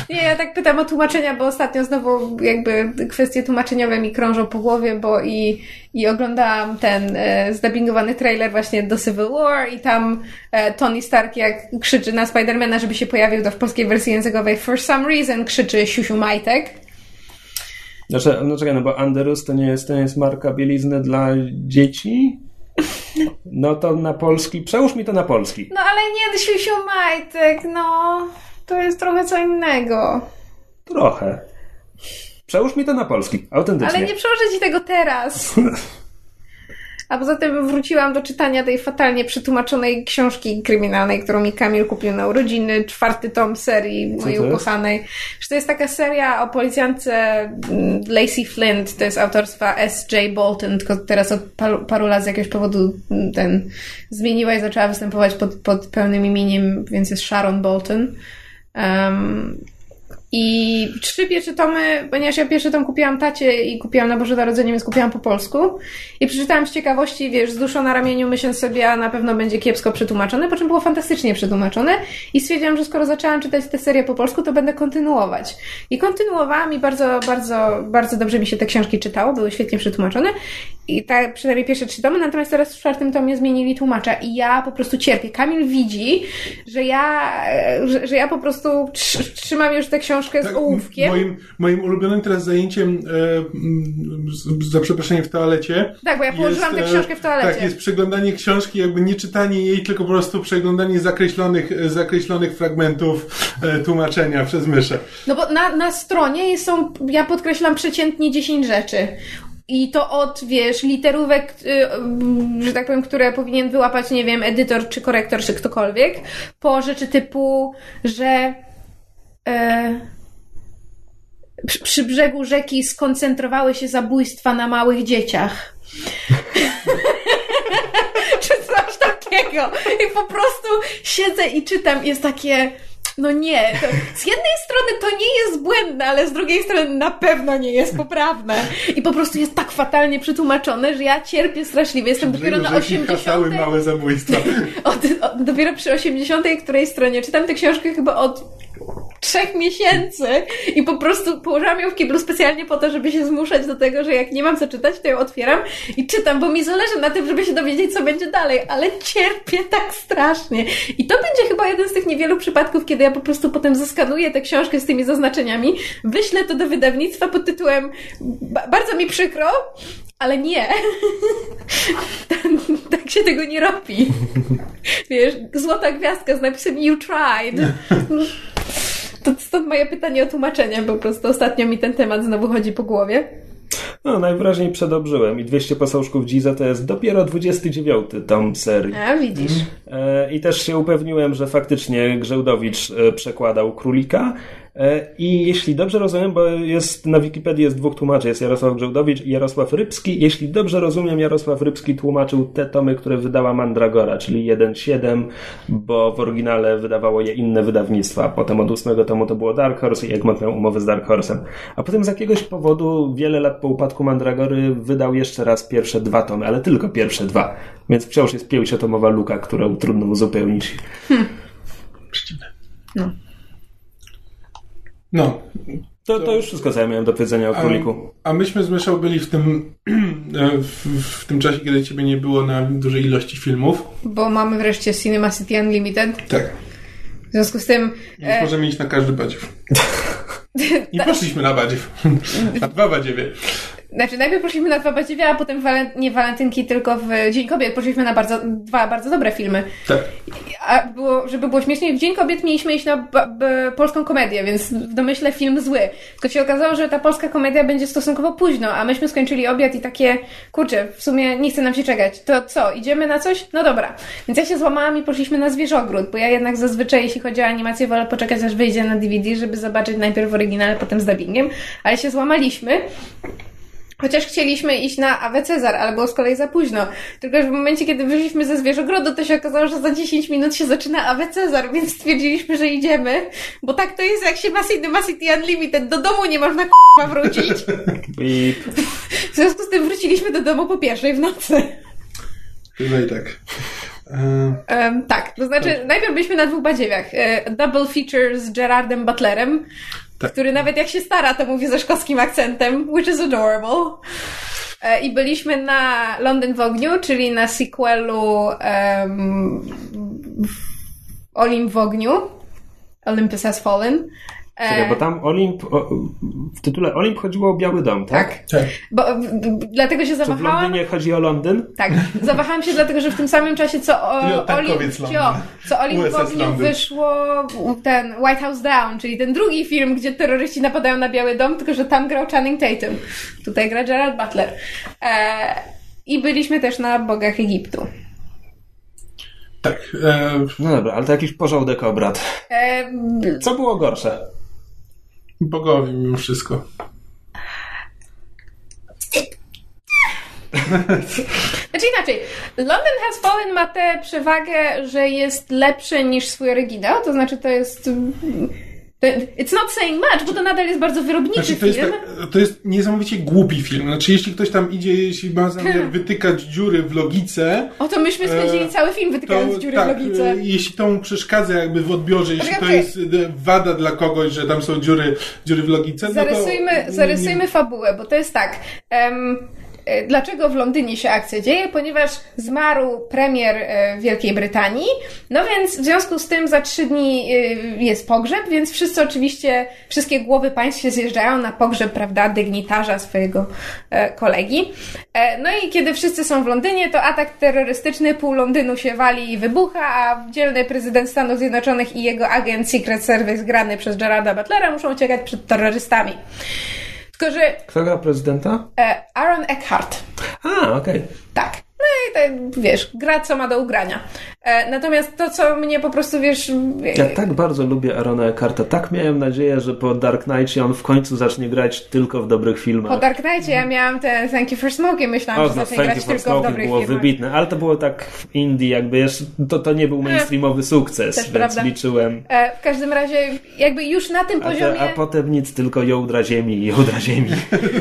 Nie, ja tak pytam o tłumaczenia, bo ostatnio znowu jakby kwestie tłumaczeniowe mi krążą po głowie, bo i, i oglądałam ten e, zdubbingowany trailer właśnie do Civil War i tam e, Tony Stark jak krzyczy na Spidermana, żeby się pojawił, to w polskiej wersji językowej for some reason krzyczy siusiu majtek. Znaczy, no czekaj, no bo Anderus to nie jest, to nie jest marka bielizny dla dzieci? No to na polski, przełóż mi to na polski. No ale nie siusiu majtek, no to jest trochę co innego. Trochę. Przełóż mi to na polski, autentycznie. Ale nie przełożę ci tego teraz. A poza tym wróciłam do czytania tej fatalnie przetłumaczonej książki kryminalnej, którą mi Kamil kupił na urodziny, czwarty tom serii mojej to ukochanej. Że to jest taka seria o policjance mm, Lacey Flint, to jest autorstwa S.J. Bolton, tylko teraz od paru, paru lat z jakiegoś powodu mm, ten zmieniła i zaczęła występować pod, pod pełnym imieniem, więc jest Sharon Bolton. Um, i trzy pierwsze tomy, ponieważ ja pierwszy tom kupiłam tacie i kupiłam na Boże Narodzenie, więc kupiłam po polsku. I przeczytałam z ciekawości, wiesz, z duszą na ramieniu, myśląc sobie, a na pewno będzie kiepsko przetłumaczone, po czym było fantastycznie przetłumaczone. I stwierdziłam, że skoro zaczęłam czytać tę serię po polsku, to będę kontynuować. I kontynuowałam i bardzo, bardzo, bardzo dobrze mi się te książki czytało, były świetnie przetłumaczone. I tak przynajmniej pierwsze trzy tomy, natomiast teraz w czwartym tomie zmienili tłumacza i ja po prostu cierpię. Kamil widzi, że ja, e, że, że ja po prostu tr- trzymam już tę książkę z Tak, ołówkiem. Moim, moim ulubionym teraz zajęciem, e, z- za przeproszeniem w toalecie. Tak, bo ja położyłam tę e, książkę w toalecie. Tak, jest przeglądanie książki, jakby nie czytanie jej, tylko po prostu przeglądanie zakreślonych, e, zakreślonych fragmentów e, tłumaczenia przez myszę. No bo na, na stronie są, ja podkreślam przeciętnie 10 rzeczy. I to od, wiesz, literówek, y, że tak powiem, które powinien wyłapać, nie wiem, edytor, czy korektor, czy ktokolwiek, po rzeczy typu, że e, przy, brzegu rzeki skoncentrowały się zabójstwa na małych dzieciach. czy coś takiego. I po prostu siedzę i czytam jest takie... No nie, to z jednej strony to nie jest błędne, ale z drugiej strony na pewno nie jest poprawne. I po prostu jest tak fatalnie przetłumaczone, że ja cierpię straszliwie. Jestem dopiero na Rzeki hasały 80. małe zabójstwa. Od, od, dopiero przy 80. której stronie. Czytam tę książkę chyba od trzech miesięcy i po prostu położyłam ją w kiblu specjalnie po to, żeby się zmuszać do tego, że jak nie mam co czytać, to ją otwieram i czytam, bo mi zależy na tym, żeby się dowiedzieć, co będzie dalej, ale cierpię tak strasznie. I to będzie chyba jeden z tych niewielu przypadków, kiedy ja po prostu potem zeskanuję tę książkę z tymi zaznaczeniami, wyślę to do wydawnictwa pod tytułem ba- bardzo mi przykro, ale nie. tak się tego nie robi. Wiesz, złota gwiazdka z napisem You tried. To stąd moje pytanie o tłumaczenie, po prostu ostatnio mi ten temat znowu chodzi po głowie. No, najwyraźniej przedobrzyłem i 200 posążków Giza to jest dopiero 29 tom serii. A, widzisz. E, I też się upewniłem, że faktycznie Grzełdowicz e, przekładał Królika. E, I jeśli dobrze rozumiem, bo jest na Wikipedii jest dwóch tłumaczy, jest Jarosław Grzełdowicz i Jarosław Rybski. Jeśli dobrze rozumiem, Jarosław Rybski tłumaczył te tomy, które wydała Mandragora, czyli 1.7, bo w oryginale wydawało je inne wydawnictwa. Potem od ósmego tomu to było Dark Horse i Egmont miał umowę z Dark Horse'em. A potem z jakiegoś powodu, wiele lat po upadku Mandragory, wydał jeszcze raz pierwsze dwa tomy, ale tylko pierwsze dwa. Więc wciąż jest pięciotomowa luka, którą trudno uzupełnić. Przeciwne. No. No, To, to już wszystko, co ja miałem do powiedzenia o króliku. A, a myśmy z Myszą byli w tym, w, w tym czasie, kiedy ciebie nie było na dużej ilości filmów. Bo mamy wreszcie Cinema City Unlimited. Tak. W związku z tym... Więc E, możemy iść na każdy badziew. I poszliśmy na badziew. Na dwa badziewie. Znaczy, najpierw poszliśmy na dwa badziewia, a potem nie walentynki, tylko w Dzień Kobiet poszliśmy na bardzo, dwa bardzo dobre filmy. Tak. A było, żeby było śmieszniej, w Dzień Kobiet mieliśmy iść na ba- b- polską komedię, więc w domyśle film zły. Tylko się okazało, że ta polska komedia będzie stosunkowo późno, a myśmy skończyli obiad i takie, kurczę, w sumie nie chce nam się czekać. To co, idziemy na coś? No dobra. Więc ja się złamałam i poszliśmy na Zwierzogród, bo ja jednak zazwyczaj, jeśli chodzi o animację, wolę poczekać aż wyjdzie na DVD, żeby zobaczyć najpierw w oryginale, potem z dubbingiem. Ale się złamaliśmy. Chociaż chcieliśmy iść na Awe Cezar, ale było z kolei za późno. Tylko, że w momencie, kiedy wyszliśmy ze Zwierzogrodu, to się okazało, że za 10 minut się zaczyna Awe Cezar, więc stwierdziliśmy, że idziemy. Bo tak to jest, jak się ma Cinema City Unlimited. Do domu nie można k***a wrócić. W związku z tym wróciliśmy do domu po pierwszej w nocy. No i tak. Um, tak, to znaczy najpierw byliśmy na dwóch badziewiach. E, double feature z Gerardem Butlerem, Tak. który nawet jak się stara, to mówi ze szkockim akcentem, which is adorable. E, I byliśmy na London w ogniu, czyli na sequelu um, Olim w ogniu. Olympus Has Fallen. E, Czekaj, bo tam Olimp, o, w tytule Olimp chodziło o Biały Dom, tak? tak. Tak. Bo, b- dlatego się Czy w zawahałam. Londynie chodzi o Londyn? Tak, zawahałam się dlatego, że w tym samym czasie co o, I o tankowiec Olim, Londyn. co Olim w USS ogniu Londyn. wyszło ten White House Down, czyli ten drugi film, gdzie terroryści napadają na Biały Dom, tylko że tam grał Channing Tatum. Tutaj gra Gerard Butler. E, I byliśmy też na Bogach Egiptu. Tak. E, No dobra, ale to jakiś porządek obrad. E, Co było gorsze? Bogowie mimo wszystko. Znaczy inaczej, London Has Fallen ma tę przewagę, że jest lepszy niż swój oryginał, to znaczy to jest... to- It's not saying much, bo to nadal jest bardzo wyrobniczy Znaczy, to, jest film. tak, to jest niesamowicie głupi film. Znaczy, jeśli ktoś tam idzie, jeśli ma zamiar wytykać dziury w logice, O to myśmy spędzili E, cały film to wytykając dziury tak, w logice. e, jeśli to mu przeszkadza jakby w odbiorze, jeśli to jest e, wada dla kogoś, że tam są dziury, dziury w logice, no to... Zarysujmy, zarysujmy fabułę, bo to jest tak. e, dlaczego w Londynie się akcja dzieje? Ponieważ zmarł premier e, Wielkiej Brytanii, no więc w związku z tym za trzy dni e, jest pogrzeb, więc wszyscy oczywiście, wszystkie głowy państw się zjeżdżają na pogrzeb, prawda, dygnitarza swojego e, kolegi. E, no i kiedy wszyscy są w Londynie, to atak terrorystyczny, pół Londynu się wali i wybucha, a dzielny prezydent Stanów Zjednoczonych i jego agent Secret Service grany przez Gerarda Butlera muszą uciekać przed terrorystami. Tylko, że Kto gra prezydenta? e, Aaron Eckhart, A, okej. tak. No i tak, wiesz, gra co ma do ugrania. E, natomiast to, co mnie po prostu, wiesz... Ja tak bardzo lubię Arona Eckharta. Tak miałem nadzieję, że po Dark Knightie on w końcu zacznie grać tylko w dobrych filmach. Po Dark Knightie ja miałam ten Thank You for Smoking, myślałam, O, że no, zacznie Thank grać You for tylko w dobrych było filmach. wybitne, ale to było tak w Indie, jakby jeszcze, to, to nie był mainstreamowy sukces, Też więc prawda. liczyłem. E, w każdym razie, jakby już na tym A, poziomie... te, a potem nic, tylko jądra ziemi i jądra ziemi.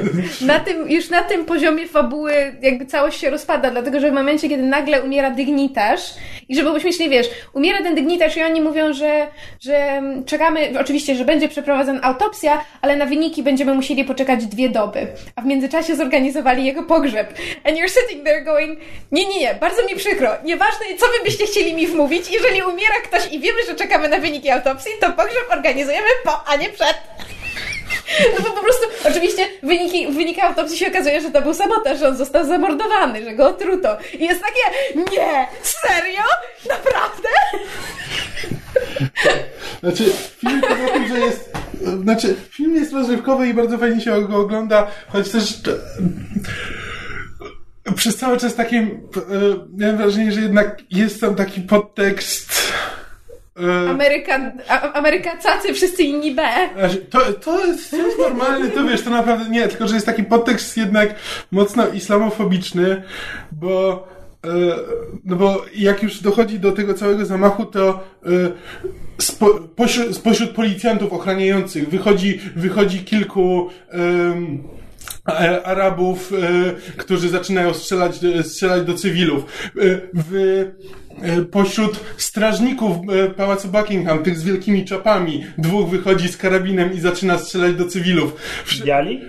na tym, już na tym poziomie fabuły jakby całość się rozpada, dlatego że w momencie, kiedy nagle umiera dygnitarz i żeby było śmiesznie, wiesz, umiera ten dygnitarz i oni mówią, że, że czekamy, oczywiście, że będzie przeprowadzona autopsja, ale na wyniki będziemy musieli poczekać dwie doby. A w międzyczasie zorganizowali jego pogrzeb. And you're sitting there going, nie, nie, nie, bardzo mi przykro, nieważne co wy byście chcieli mi wmówić, jeżeli umiera ktoś i wiemy, że czekamy na wyniki autopsji, to pogrzeb organizujemy po, a nie przed. No bo po prostu, oczywiście wyniki, w wynikach autopsji się okazuje, że to był sabotaż, że on został zamordowany, że go otruto. I jest takie, nie, serio? Naprawdę? Znaczy, film tym, że jest... Znaczy, film jest rozrywkowy i bardzo fajnie się go ogląda, choć też... e, Przez cały czas takim... e, Miałem wrażenie, że jednak jest tam taki podtekst... e, Ameryka, a, Amerykacacy, wszyscy inni B. Znaczy, To, to, jest, to jest normalne, to wiesz, to naprawdę nie, tylko że jest taki podtekst jednak mocno islamofobiczny, bo e, no bo jak już dochodzi do tego całego zamachu, to e, spo, pośród, spośród policjantów ochraniających wychodzi, wychodzi kilku a- Arabów, e, którzy zaczynają strzelać, strzelać do cywilów. E, w, e, pośród strażników e, pałacu Buckingham, tych z wielkimi czapami, dwóch wychodzi z karabinem i zaczyna strzelać do cywilów. Biali?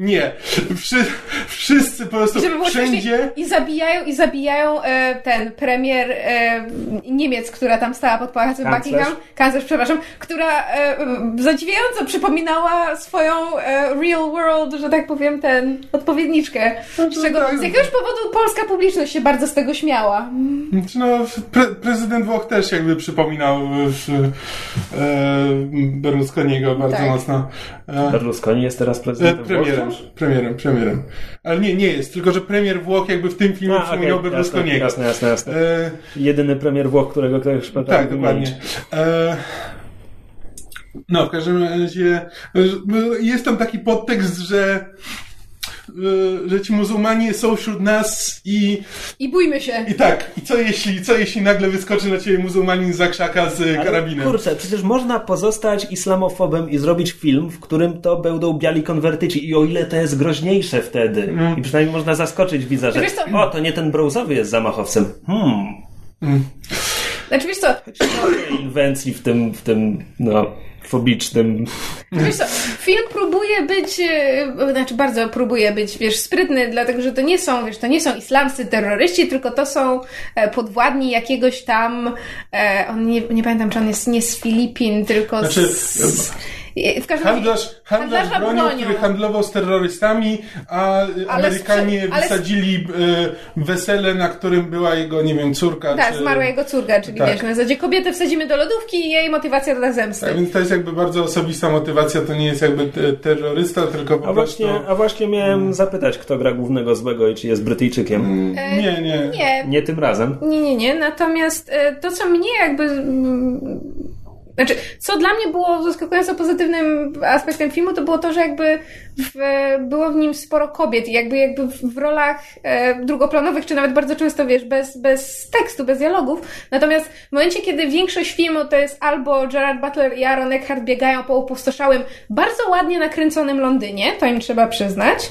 Nie. Wszy, wszyscy po prostu wszędzie. I zabijają, i zabijają e, ten premier e, Niemiec, która tam stała pod pałacem Kanclerz. Buckingham, kanclerz, przepraszam, która e, zadziwiająco przypominała swoją e, real world, że tak powiem, ten odpowiedniczkę. Z, czego, tak. z jakiegoś powodu polska publiczność się bardzo z tego śmiała. Znaczy, No, pre, prezydent Włoch też jakby przypominał e, e, Berlusconiego bardzo Tak. mocno. E, Berlusconi jest teraz E, prezydentem premierem, Włoch? premierem, premierem. Ale nie, nie jest, tylko że premier Włoch jakby w tym filmie A, przypominał okej, Berlusconiego. Jasne, jasne, jasne. E, Jedyny premier Włoch, którego ktoś potrafi tak, dokładnie. E, no, w każdym razie e, jest tam taki podtekst, że e, że ci muzułmanie są wśród nas i, I bójmy się. i tak, i co jeśli, co jeśli nagle wyskoczy na ciebie muzułmanin za krzaka z Ale karabinem? Kurczę, przecież można pozostać islamofobem i zrobić film, w którym to będą biali konwertyci i o ile to jest groźniejsze wtedy i przynajmniej można zaskoczyć widza, że o, to nie ten brązowy jest zamachowcem. Hmm. Znaczy wiesz co, inwencji w tym, w tym no, fobicznym. wiesz co, film próbuje być, e, znaczy bardzo próbuje być, wiesz, sprytny, dlatego że to nie są, wiesz, to nie są islamscy terroryści, tylko to są e, podwładni jakiegoś tam, e, on nie, nie pamiętam, czy on jest nie z Filipin, tylko Znaczy, z... W każdym razie- Handlarz, handlarz handlarza bronią, bronią. który handlował z terrorystami, a Amerykanie sprze- ale- wysadzili e, wesele, na którym była jego, nie wiem, córka. Tak, czy... zmarła jego córka, czyli Tak. wiesz, na zasadzie kobietę wsadzimy do lodówki i jej motywacja dla zemsty. Tak, więc to jest jakby bardzo osobista motywacja, to nie jest jakby te, terrorysta, tylko po A prostu... właśnie, a właśnie miałem zapytać, kto gra głównego złego i czy jest Brytyjczykiem. Nie, nie. Nie, Nie tym razem. Nie, nie, nie. Natomiast e, to, co mnie jakby. mm, Znaczy, co dla mnie było zaskakująco pozytywnym aspektem filmu, to było to, że jakby w, było w nim sporo kobiet i jakby, jakby w, rolach e, drugoplanowych, czy nawet bardzo często, wiesz, bez, bez tekstu, bez dialogów. Natomiast w momencie, kiedy większość filmu to jest albo Gerard Butler i Aaron Eckhart biegają po upustoszałym, bardzo ładnie nakręconym Londynie, to im trzeba przyznać,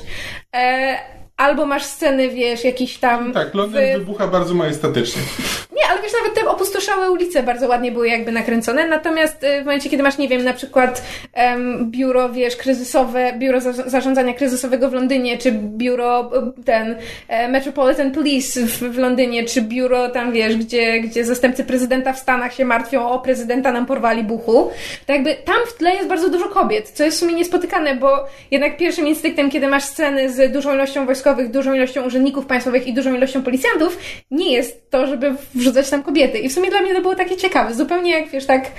e, albo masz sceny, wiesz, jakiś tam... Tak, Londyn w- wybucha bardzo majestatycznie. nie, ale wiesz, nawet te opustoszałe ulice bardzo ładnie były jakby nakręcone, natomiast y, w momencie, kiedy masz, nie wiem, na przykład em, biuro, wiesz, kryzysowe, biuro za zarządzania kryzysowego w Londynie, czy biuro, y, ten, e, Metropolitan Police w, w Londynie, czy biuro tam, wiesz, gdzie, gdzie zastępcy prezydenta w Stanach się martwią, o, prezydenta nam porwali buchu, to jakby tam w tle jest bardzo dużo kobiet, co jest w sumie niespotykane, bo jednak pierwszym instynktem, kiedy masz sceny z dużą ilością wojskowych, dużą ilością urzędników państwowych i dużą ilością policjantów, nie jest to, żeby wrzucać tam kobiety. I w sumie dla mnie to było takie ciekawe. Zupełnie jak, wiesz, tak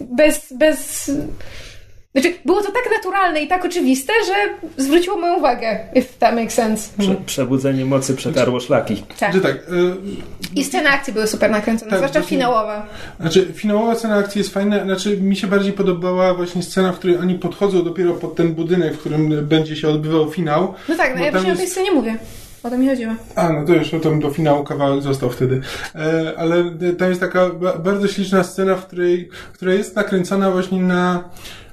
bez, bez... Znaczy, było to tak naturalne i tak oczywiste, że zwróciło moją uwagę, if that makes sense. Prze przebudzenie mocy przetarło szlaki. Tak. Że tak, y, I sceny akcji były super nakręcone, Tak, zwłaszcza właśnie- finałowa. Znaczy, finałowa scena akcji jest fajna, znaczy mi się bardziej podobała właśnie scena, w której oni podchodzą dopiero pod ten budynek, w którym będzie się odbywał finał. No tak, no ja właśnie o tej jest- scenie mówię. O to mi chodziło. A, no to już o tym do finału kawałek został wtedy. E, ale tam jest taka ba- bardzo śliczna scena, w której, która jest nakręcona właśnie na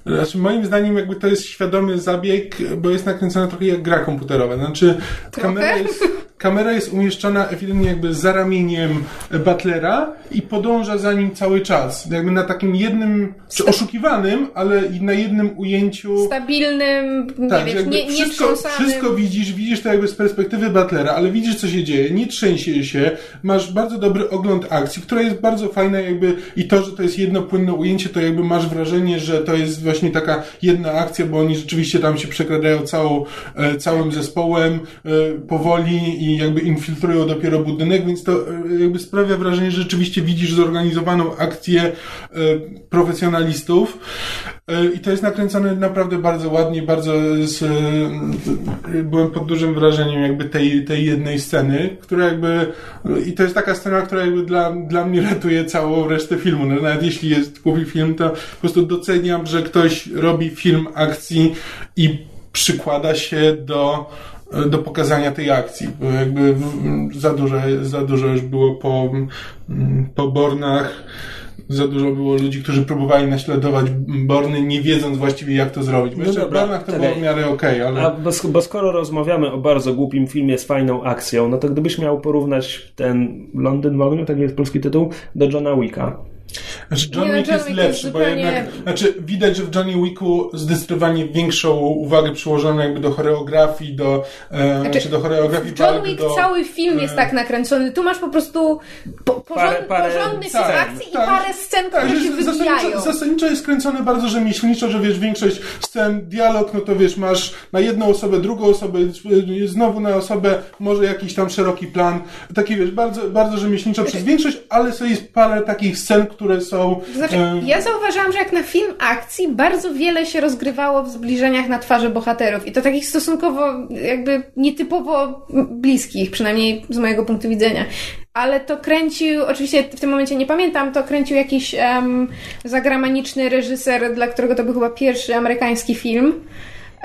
znaczy, moim zdaniem jakby to jest świadomy zabieg, bo jest nakręcona trochę jak gra komputerowa. Znaczy, kamera jest, kamera jest umieszczona ewidentnie jakby za ramieniem Butlera i podąża za nim cały czas. Jakby na takim jednym, czy oszukiwanym, ale i na jednym ujęciu. Stabilnym, nie Tak, wiesz, nie, nie wszystko, wszystko widzisz, widzisz to jakby z perspektywy Butlera, ale widzisz co się dzieje, nie trzęsie się, masz bardzo dobry ogląd akcji, która jest bardzo fajna jakby i to, że to jest jedno płynne ujęcie, to jakby masz wrażenie, że to jest właśnie taka jedna akcja, bo oni rzeczywiście tam się przekradają całą, e, całym zespołem e, powoli i jakby infiltrują dopiero budynek, więc to e, jakby sprawia wrażenie, że rzeczywiście widzisz zorganizowaną akcję profesjonalistów i to jest nakręcone naprawdę bardzo ładnie, bardzo z, byłem pod dużym wrażeniem jakby tej, tej jednej sceny, która jakby i to jest taka scena, która jakby dla, dla mnie ratuje całą resztę filmu. No, nawet jeśli jest głupi film, to po prostu doceniam, że ktoś robi film akcji i przykłada się do do pokazania tej akcji, bo jakby za dużo, za dużo już było po, po Bornach, za dużo było ludzi, którzy próbowali naśladować Borny, nie wiedząc właściwie jak to zrobić. Bo No jeszcze dobra, w Bornach to czekaj. było w miarę okej, ale... A bo, bo skoro rozmawiamy o bardzo głupim filmie z fajną akcją, no to gdybyś miał porównać ten Londyn w ogniu, tak jest polski tytuł, do Johna Wicka. Znaczy John Nie, Wick John jest Wick lepszy, jest bo zupełnie- jednak, znaczy widać, że w Johnny Wicku zdecydowanie większą uwagę przyłożono jakby do choreografii, do, e, znaczy, do choreografii John Wick, do... cały film jest tak nakręcony. Tu masz po prostu po, porząd, Parę- parę porządny scen. akcji Tak. i parę scen, które Tak, się że wybijają. zasadniczo, zasadniczo jest kręcone bardzo rzemieślniczo, że wiesz, większość scen, dialog, no to wiesz, masz na jedną osobę, drugą osobę, y, znowu na osobę, może jakiś tam szeroki plan. Taki wiesz, bardzo, bardzo rzemieślniczo przez większość, ale sobie jest parę takich scen, które są... Znaczy, e, ja zauważyłam, że jak na film akcji bardzo wiele się rozgrywało w zbliżeniach na twarzy bohaterów i to takich stosunkowo jakby nietypowo bliskich, przynajmniej z mojego punktu widzenia. Ale to kręcił, oczywiście w tym momencie nie pamiętam, to kręcił jakiś um, zagraniczny reżyser, dla którego to był chyba pierwszy amerykański film.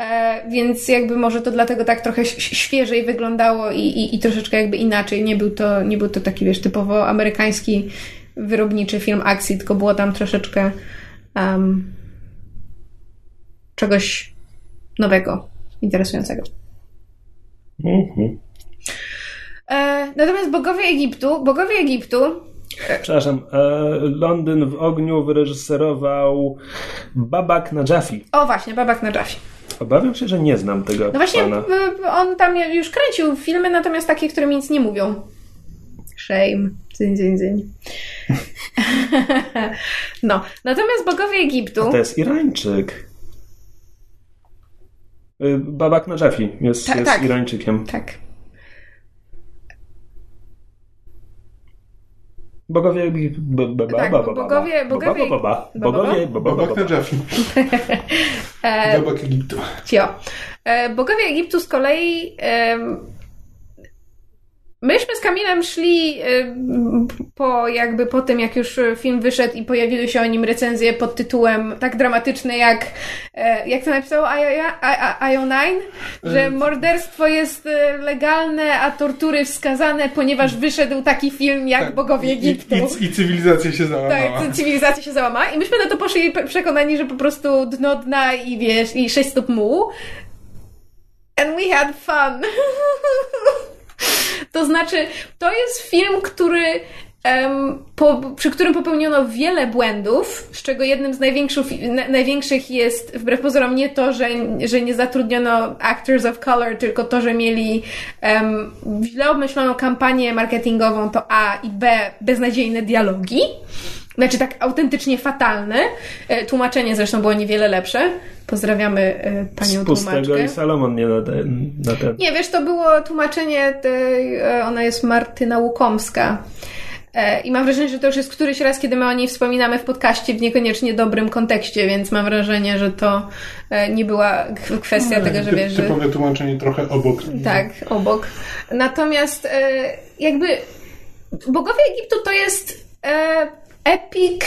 E, więc jakby może to dlatego tak trochę świeżej wyglądało i, i, i troszeczkę jakby inaczej. Nie był to, nie był to taki, wiesz, typowo amerykański wyrobniczy film akcji, tylko było tam troszeczkę um, czegoś nowego, interesującego. Mhm. E, natomiast bogowie Egiptu, bogowie Egiptu Przepraszam, e, Londyn w ogniu wyreżyserował Babak na Jaffi. O właśnie, Babak na Jaffi. Obawiam się, że nie znam tego No właśnie, pana. on tam już kręcił filmy, natomiast takie, które mi nic nie mówią. Shame. Dzyń, dzyń, dzyń. no, natomiast bogowie Egiptu... To jest Irańczyk. Y, Babak na Jaffi jest, Ta- jest tak. Irańczykiem. Tak. Bogowie... Tak, bogowie- bogowie- Bogowie... ba- ba- ba- Babak na ba- Jaffi. Babak Egiptu. Cio. E, bogowie Egiptu z kolei. Myśmy z Kamilem szli em, po jakby po tym, jak już film wyszedł i pojawiły się o nim recenzje pod tytułem tak dramatyczne jak e, jak to napisał IO9, że morderstwo jest e, legalne, a tortury wskazane, ponieważ wyszedł taki film jak Tak. Bogowie Egiptu. I, i, I cywilizacja się załamała. Tak, cywilizacja się załamała i myśmy na to poszli przekonani, że po prostu dno dna i wiesz, i sześć stóp mułu. And we had fun. to znaczy, to jest film, który po, przy którym popełniono wiele błędów, z czego jednym z największych, na, największych jest wbrew pozorom nie to, że, że nie zatrudniono actors of color, tylko to, że mieli em, źle obmyśloną kampanię marketingową, to A i B beznadziejne dialogi. Znaczy tak autentycznie fatalne. E, Tłumaczenie zresztą było niewiele lepsze. Pozdrawiamy e, panią Z pustego tłumaczkę. i Salomon nie na ten. Na ten. Nie, wiesz, to było tłumaczenie, tej, e, ona jest Martyna Łukomska. I mam wrażenie, że to już jest któryś raz, kiedy my o niej wspominamy w podcaście w niekoniecznie dobrym kontekście, więc mam wrażenie, że to nie była kwestia tego, że wiesz, że... Typowe tłumaczenie trochę obok. Tak, obok. Natomiast jakby Bogowie Egiptu to jest epic,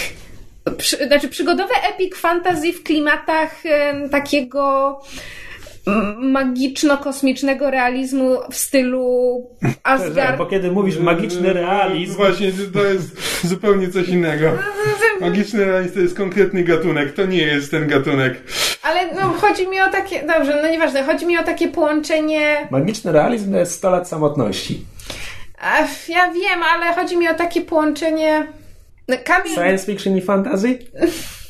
przy, znaczy przygodowy epic fantasy w klimatach e, takiego magiczno-kosmicznego realizmu w stylu Asgard. Bo kiedy mówisz magiczny realizm, Właśnie, to jest zupełnie coś innego. Magiczny realizm to jest konkretny gatunek, to nie jest ten gatunek. Ale no, chodzi mi o takie, dobrze, no nieważne, chodzi mi o takie połączenie magiczny realizm to jest 100 lat samotności. Ach, ja wiem, ale chodzi mi o takie połączenie. No, Kamil. Science fiction i fantasy?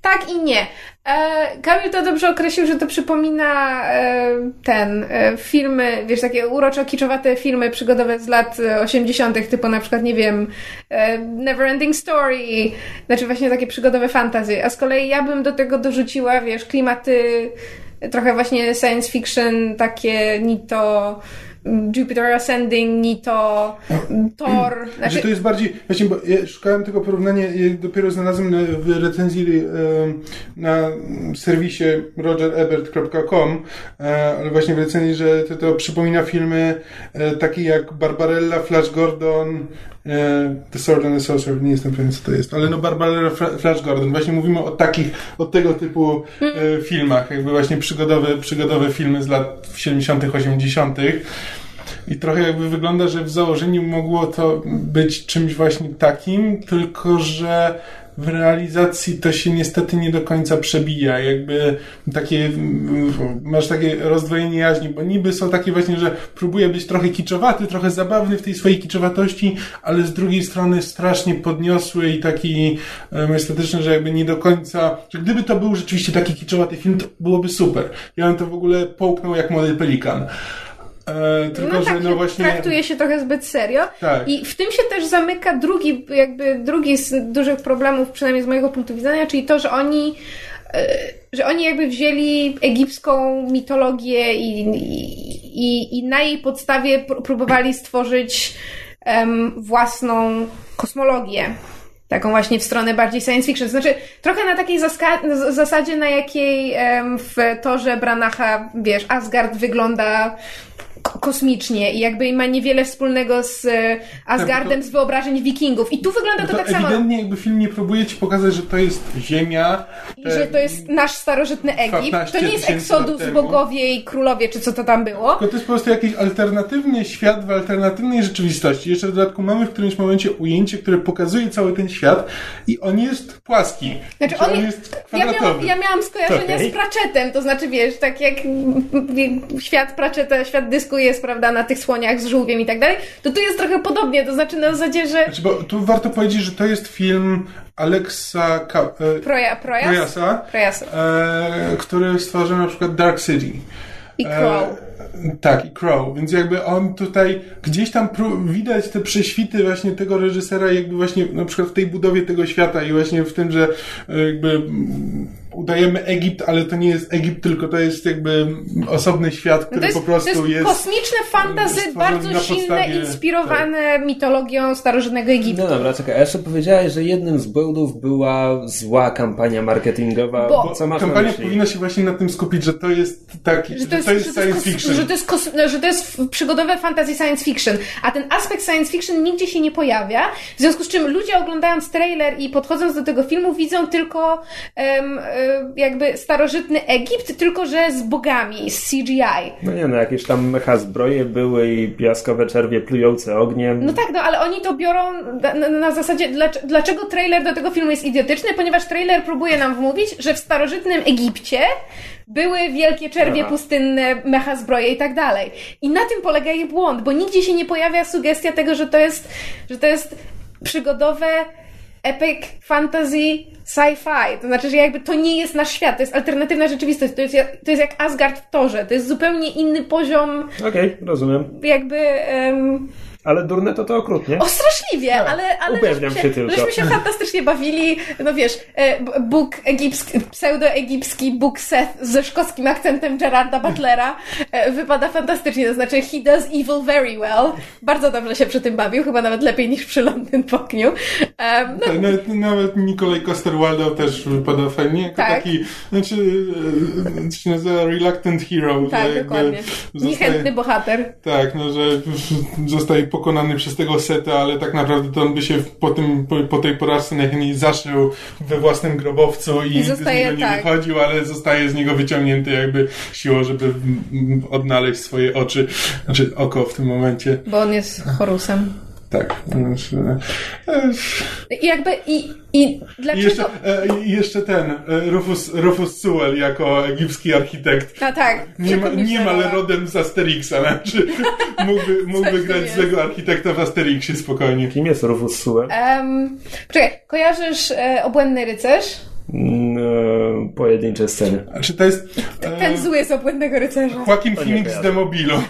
Tak i nie. E, Kamil to dobrze określił, że to przypomina e, ten e, filmy, wiesz, takie uroczo kiczowate filmy przygodowe z lat e, 80., typu na przykład, nie wiem, e, Neverending Story, znaczy właśnie takie przygodowe fantasy. A z kolei ja bym do tego dorzuciła, wiesz, klimaty trochę właśnie science fiction, takie ni to Jupiter Ascending, ni to Thor. Że Znaczy, to jest bardziej, właśnie, bo ja szukałem tego porównania, ja dopiero znalazłem na, w recenzji e, na serwisie rogerebert.com, e, ale właśnie w recenzji, że to, to przypomina filmy e, takie jak Barbarella, Flash Gordon, The Sword and the Sorcerer, nie jestem pewien co to jest, ale no Barbarella, Fla- Flash Gordon, właśnie mówimy o takich, o tego typu e, filmach, jakby właśnie przygodowe, przygodowe filmy z lat 70., 80., i trochę jakby wygląda, że w założeniu mogło to być czymś właśnie takim, tylko że w realizacji to się niestety nie do końca przebija. Jakby takie, masz takie rozdwojenie jaźni, bo niby są takie właśnie, że próbuje być trochę kiczowaty, trochę zabawny w tej swojej kiczowatości, ale z drugiej strony strasznie podniosły i taki em, estetyczny, że jakby nie do końca, że gdyby to był rzeczywiście taki kiczowaty film, to byłoby super. Ja bym to w ogóle połknął jak młody pelikan. E, tylko, no że tak, no się właśnie. traktuje się trochę zbyt serio. Tak. I w tym się też zamyka drugi, jakby drugi z dużych problemów, przynajmniej z mojego punktu widzenia, czyli to, że oni e, że oni jakby wzięli egipską mitologię i, i, i na jej podstawie pró- próbowali stworzyć em, własną kosmologię. Taką właśnie w stronę bardziej science fiction. Znaczy, trochę na takiej zasadzie, na jakiej em, w torze Branacha, wiesz, Asgard wygląda kosmicznie i jakby ma niewiele wspólnego z e, Asgardem to- z wyobrażeń wikingów. I tu wygląda to, To tak samo. ewidentnie jakby film nie próbuje ci pokazać, że to jest Ziemia. I że to jest nasz starożytny Egipt. 15 To nie jest Exodus, bogowie i królowie, czy co to tam było. Tylko to jest po prostu jakiś alternatywny świat w alternatywnej rzeczywistości. Jeszcze w dodatku mamy w którymś momencie ujęcie, które pokazuje cały ten świat i on jest płaski. Znaczy, on on jest, ja, miałam, ja miałam skojarzenia Okej. z Pratchettem, to znaczy wiesz, tak jak świat Pratchetta, świat dysku jest jest, prawda, na tych słoniach z żółwiem i tak dalej, to tu jest trochę podobnie, to znaczy na zasadzie, że... Znaczy, bo tu warto powiedzieć, że to jest film Alexa Ka- e, Proja, projas? Projasa, Projasa. e, który stworzył na przykład Dark City. I Crow. Tak, i Crow, więc jakby on tutaj gdzieś tam pró- widać te prześwity właśnie tego reżysera, jakby właśnie na przykład w tej budowie tego świata i właśnie w tym, że e, jakby udajemy Egipt, ale to nie jest Egipt, tylko to jest jakby osobny świat, który No jest, po prostu to jest, jest... kosmiczne fantazy, bardzo silne, podstawie- inspirowane mitologią starożytnego Egiptu. No dobra, czekaj, a jeszcze powiedziałeś, że jednym z błędów była zła kampania marketingowa. Bo- Co masz na Kampania myśli? powinna się właśnie na tym skupić, że to jest taki, Że to jest, że to science jest, kos- fiction. Że to, jest kos, że to jest przygodowe fantasy science fiction, a ten aspekt science fiction nigdzie się nie pojawia, w związku z czym ludzie oglądając trailer i podchodząc do tego filmu widzą tylko e, jakby starożytny Egipt, tylko że z bogami, z CGI. No nie no, jakieś tam mecha zbroje były i piaskowe czerwie plujące ogniem. No tak, no ale oni to biorą na, na, zasadzie, dlaczego trailer do tego filmu jest idiotyczny? Ponieważ trailer próbuje nam wmówić, że w starożytnym Egipcie były wielkie czerwie Aha. pustynne, mecha zbroje i tak dalej. I na tym polega jej błąd, bo nigdzie się nie pojawia sugestia tego, że to jest, że to jest przygodowe epic fantasy sci-fi. To znaczy, że jakby to nie jest nasz świat, to jest alternatywna rzeczywistość, to jest, jak- to jest jak Asgard w torze, to jest zupełnie inny poziom Okej, rozumiem. jakby... em, Ale durne to to okrutnie. o, straszliwie, ale, ale upewniam żeśmy się tylko. żeśmy się fantastycznie bawili. No wiesz, e, Bóg egipski, pseudo-egipski Bóg Seth ze szkockim akcentem Gerarda Butlera e, wypada fantastycznie, to znaczy he does evil very well. Bardzo dobrze się przy tym bawił, chyba nawet lepiej niż przy Londyn Pokniu. No, Tak, nawet, nawet Nikolaj Coster-Waldau też wypada fajnie, jako Tak. taki, znaczy, e, się nazywa Reluctant Hero. tak, dokładnie. zostaje- Niechętny bohater. Tak, no, że zostaje pokonany przez tego seta, ale tak naprawdę to on by się po, tym, po, po tej porażce najchętniej zaszył we własnym grobowcu i, I zostaje, z niego nie tak. wychodził, ale zostaje z niego wyciągnięty jakby siłą, żeby odnaleźć swoje oczy, znaczy oko w tym momencie. Bo on jest Horusem. Tak. Znaczy, e, I jakby, i, i I dlaczego... jeszcze, e, i jeszcze ten, e, Rufus, Rufus Sewell jako egipski architekt. No tak. Nie ma, niemal ale- rodem z Asterixa, znaczy mógłby, mógłby grać jest. złego architekta w Asterixie spokojnie. Kim jest Rufus Sue? Em, czekaj, kojarzysz e, Obłędny Rycerz? E, pojedyncze sceny. Znaczy to jest e, Ten zły z Obłędnego Rycerza. Joaquin Phoenix z kojarzę.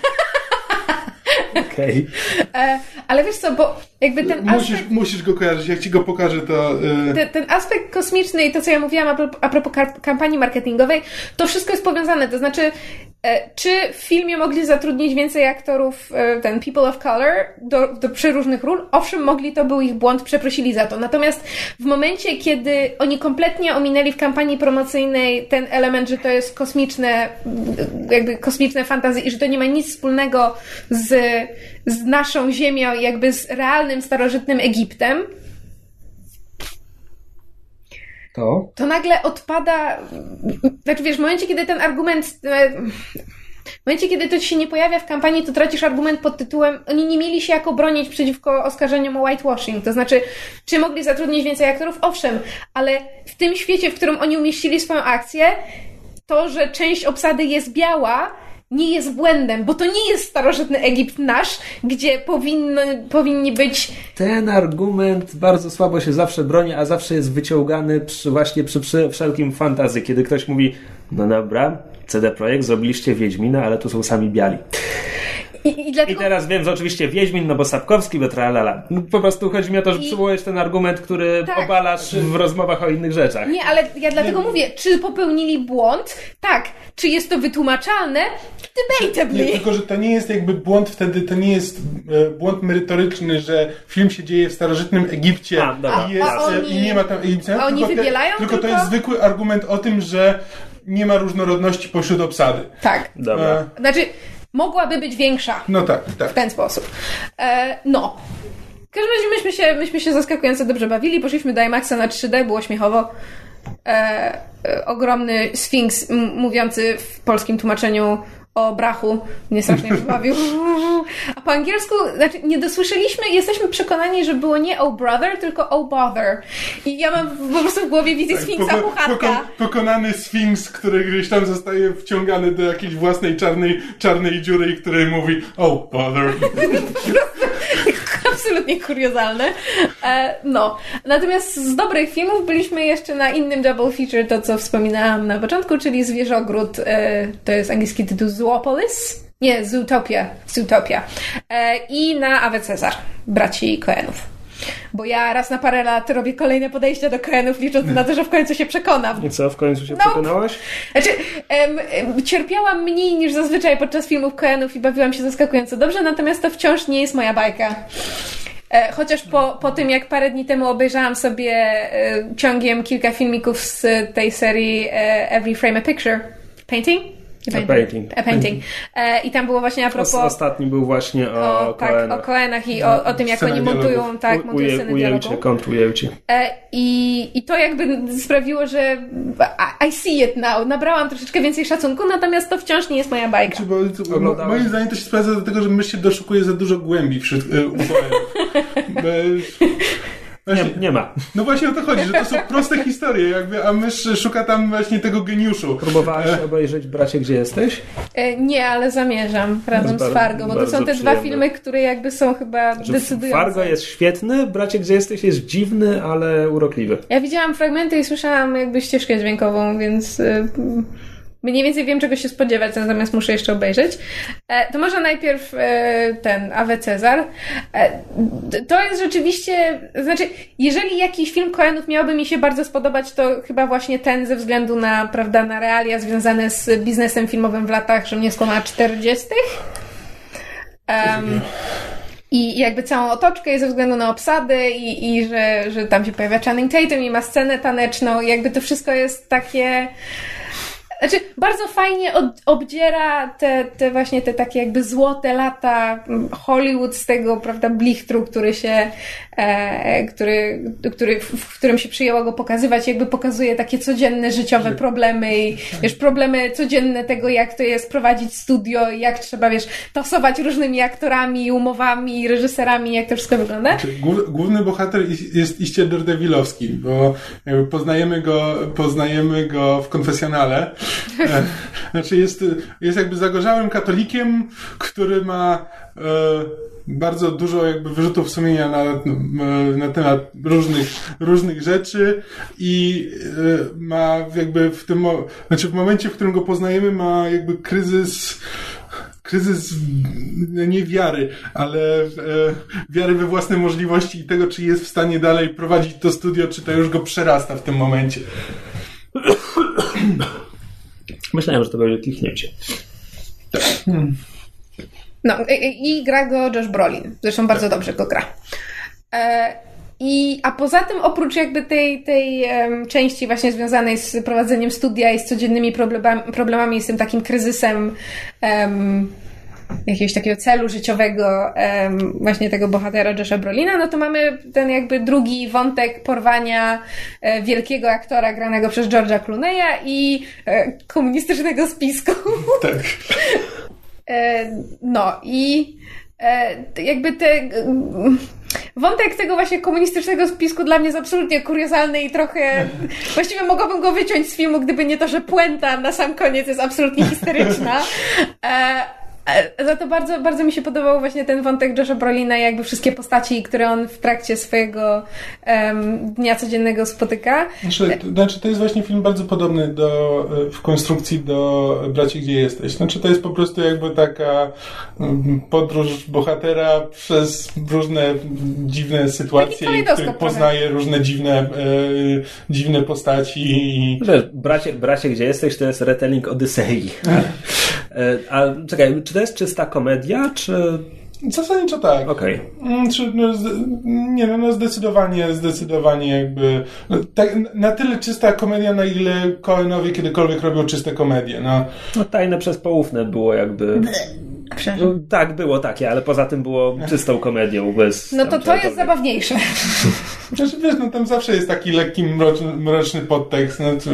Okej. E, ale wiesz co, bo jakby ten Musisz, aspekt, musisz go kojarzyć, jak ci go pokażę to... E, ten, ten aspekt kosmiczny i to, co ja mówiłam a propos, a propos kar- kampanii marketingowej, to wszystko jest powiązane. To znaczy, czy w filmie mogli zatrudnić więcej aktorów, e, ten People of Color, do, do przeróżnych ról? Owszem, mogli, to był ich błąd, przeprosili za to. Natomiast w momencie, kiedy oni kompletnie ominęli w kampanii promocyjnej ten element, że to jest kosmiczne, m, jakby kosmiczne fantazy i że to nie ma nic wspólnego z, z naszą Ziemią, jakby z realnym, starożytnym Egiptem, To? to nagle odpada. Znaczy, wiesz, w momencie, kiedy ten argument. e, W momencie, kiedy to się nie pojawia w kampanii, to tracisz argument pod tytułem oni nie mieli się jako bronić przeciwko oskarżeniom o whitewashing. To znaczy, czy mogli zatrudnić więcej aktorów? Owszem, ale w tym świecie, w którym oni umieścili swoją akcję, to, że część obsady jest biała, nie jest błędem, bo to nie jest starożytny Egipt nasz, gdzie powinno, powinni być Ten argument bardzo słabo się zawsze broni, a zawsze jest wyciągany przy, właśnie przy, przy wszelkim fantazy, kiedy ktoś mówi, no dobra, CD Projekt, zrobiliście Wiedźmina, ale tu są sami biali. I, i I dlatego... teraz wiem, że oczywiście Wiedźmin, no bo Sapkowski, bo tralala. No, Po prostu chodzi mi o to, że I- przywołujesz ten argument, który Tak. obalasz w rozmowach o innych rzeczach. Nie, ale ja dlatego mówię, czy popełnili błąd? Tak. Czy jest to wytłumaczalne? Debatably. Nie, tylko, że to nie jest jakby błąd wtedy, to nie jest e, błąd merytoryczny, że film się dzieje w starożytnym Egipcie A, dobra. i, jest, A oni- e, i nie ma tam Egipcjanów. a oni tylko wybielają tylko to tylko? jest zwykły argument o tym, że nie ma różnorodności pośród obsady. Tak. Dobra. E, Znaczy, mogłaby być większa no tak, w tak. ten sposób. E, no. W każdym razie myśmy się, myśmy się zaskakująco dobrze bawili. Poszliśmy do IMAXa na 3D, było śmiechowo. E, e, ogromny sfinks m- mówiący w polskim tłumaczeniu o brachu mnie strasznie wybawił. A po angielsku, znaczy nie dosłyszeliśmy, jesteśmy przekonani, że było nie oh brother, tylko oh bother. I ja mam po prostu w głowie wizję Sfinksa Poko- puchatka. poko- pokonany Sfinks, który gdzieś tam zostaje wciągany do jakiejś własnej czarnej, czarnej dziury i który mówi oh bother. Absolutnie kuriozalne. E, no. Natomiast z dobrych filmów byliśmy jeszcze na innym double feature, to co wspominałam na początku, czyli Zwierzogród, e, to jest angielski tytuł Zoopolis. Nie, Zootopia. Zootopia. E, I na Awe Cezar, braci Coenów. Bo ja raz na parę lat robię kolejne podejścia do Coenów, licząc na to, że w końcu się przekonam. I co, w końcu się No. przekonałaś? Znaczy, em, em, cierpiałam mniej niż zazwyczaj podczas filmów Coenów i bawiłam się zaskakująco dobrze, natomiast to wciąż nie jest moja bajka. E, Chociaż po, po tym, jak parę dni temu obejrzałam sobie e, ciągiem kilka filmików z tej serii e, Every Frame a Picture. Painting? A. Painting. A painting. E, I tam było właśnie a Os- propos... Ostatni był właśnie o, O, tak, Coenach. o Coenach i o, o tym, jak oni dialogów. montują, tak, montują uje- sceny ujęcie. E, I, I to jakby sprawiło, że I, see it now. Nabrałam troszeczkę więcej szacunku, natomiast to wciąż nie jest moja bajka. Bo, mo- Oglądałeś? moim zdaniem to się sprawdza dlatego, że mysz się doszukuje za dużo głębi wśród y, uboju. Nie, nie ma. No właśnie o to chodzi, że to są proste historie, jakby, a mysz szuka tam właśnie tego geniuszu. Próbowałaś obejrzeć Bracie, gdzie jesteś? E, nie, ale zamierzam razem z Fargo, bo to są te dwa przyjemne. filmy, które jakby są chyba Że decydujące. Fargo jest świetny, Bracie, gdzie jesteś jest dziwny, ale urokliwy. Ja widziałam fragmenty i słyszałam jakby ścieżkę dźwiękową, więc y, mniej więcej wiem, czego się spodziewać, natomiast muszę jeszcze obejrzeć. E, to może najpierw e, ten Awe Cezar. E, to jest rzeczywiście, znaczy, jeżeli jakiś film Coenów miałby mi się bardzo spodobać, to chyba właśnie ten ze względu na, prawda, na realia związane z biznesem filmowym w latach, że mnie skłamała 40. Um, i jakby całą otoczkę ze względu na obsady i, i że, że tam się pojawia Channing Tatum i ma scenę taneczną i jakby to wszystko jest takie... Znaczy, bardzo fajnie od, obdziera te, te właśnie te takie jakby złote lata mm, Hollywood z tego, prawda, blichtru, który się, e, który, który, w którym się przyjęło go pokazywać, jakby pokazuje takie codzienne życiowe problemy i wiesz, problemy codzienne tego, jak to jest prowadzić studio jak trzeba, wiesz, tasować różnymi aktorami, umowami, reżyserami, jak to wszystko wygląda. Znaczy, głó- Główny bohater jest iście Daredevilowski, bo jakby poznajemy go, poznajemy go w konfesjonale. E, Znaczy jest, jest jakby zagorzałym katolikiem, który ma e, bardzo dużo jakby wyrzutów sumienia na, na temat różnych, różnych rzeczy i e, ma jakby w tym, znaczy w momencie, w którym go poznajemy ma jakby kryzys kryzys nie wiary, ale e, wiary we własne możliwości i tego, czy jest w stanie dalej prowadzić to studio, czy to już go przerasta w tym momencie. Myślałem, że to będzie kliknięcie. No i, i gra go Josh Brolin. Zresztą bardzo dobrze go gra. E, i, a poza tym, oprócz jakby tej, tej em, części właśnie związanej z prowadzeniem studia i z codziennymi problemami, problemami z tym takim kryzysem em, jakiegoś takiego celu życiowego em, właśnie tego bohatera Josha Brolina, no to mamy ten jakby drugi wątek porwania e, wielkiego aktora granego przez George'a Clooney'a i e, komunistycznego spisku. Tak. E, No i e, jakby te. Wątek tego właśnie komunistycznego spisku dla mnie jest absolutnie kuriozalny i trochę. Właściwie mogłabym go wyciąć z filmu, gdyby nie to, że puenta na sam koniec jest absolutnie histeryczna. E, Za to bardzo, bardzo mi się podobał właśnie ten wątek Josha Brolina i jakby wszystkie postaci, które on w trakcie swojego em, dnia codziennego spotyka. Znaczy, to, znaczy, to jest właśnie film bardzo podobny do, e, w konstrukcji do Braci, gdzie jesteś. Znaczy, to jest po prostu jakby taka mm, podróż bohatera przez różne dziwne sytuacje, w których poznaje różne dziwne, e, dziwne postaci Wiesz, bracie, bracie, gdzie jesteś, to jest retelling Odysei. E, A czekaj, czy to jest czysta komedia, czy... zasadniczo tak. Okej. Mm, Czy, no, z, nie no, no zdecydowanie, zdecydowanie jakby no, tak, na tyle czysta komedia, na ile Coenowie kiedykolwiek robią czyste komedie, no. No tajne przez poufne było jakby... No, tak, było takie, ale poza tym było czystą komedią bez... No to to jest zabawniejsze. Znaczy, wiesz, no tam zawsze jest taki lekki mroczny, mroczny podtekst, no, czy,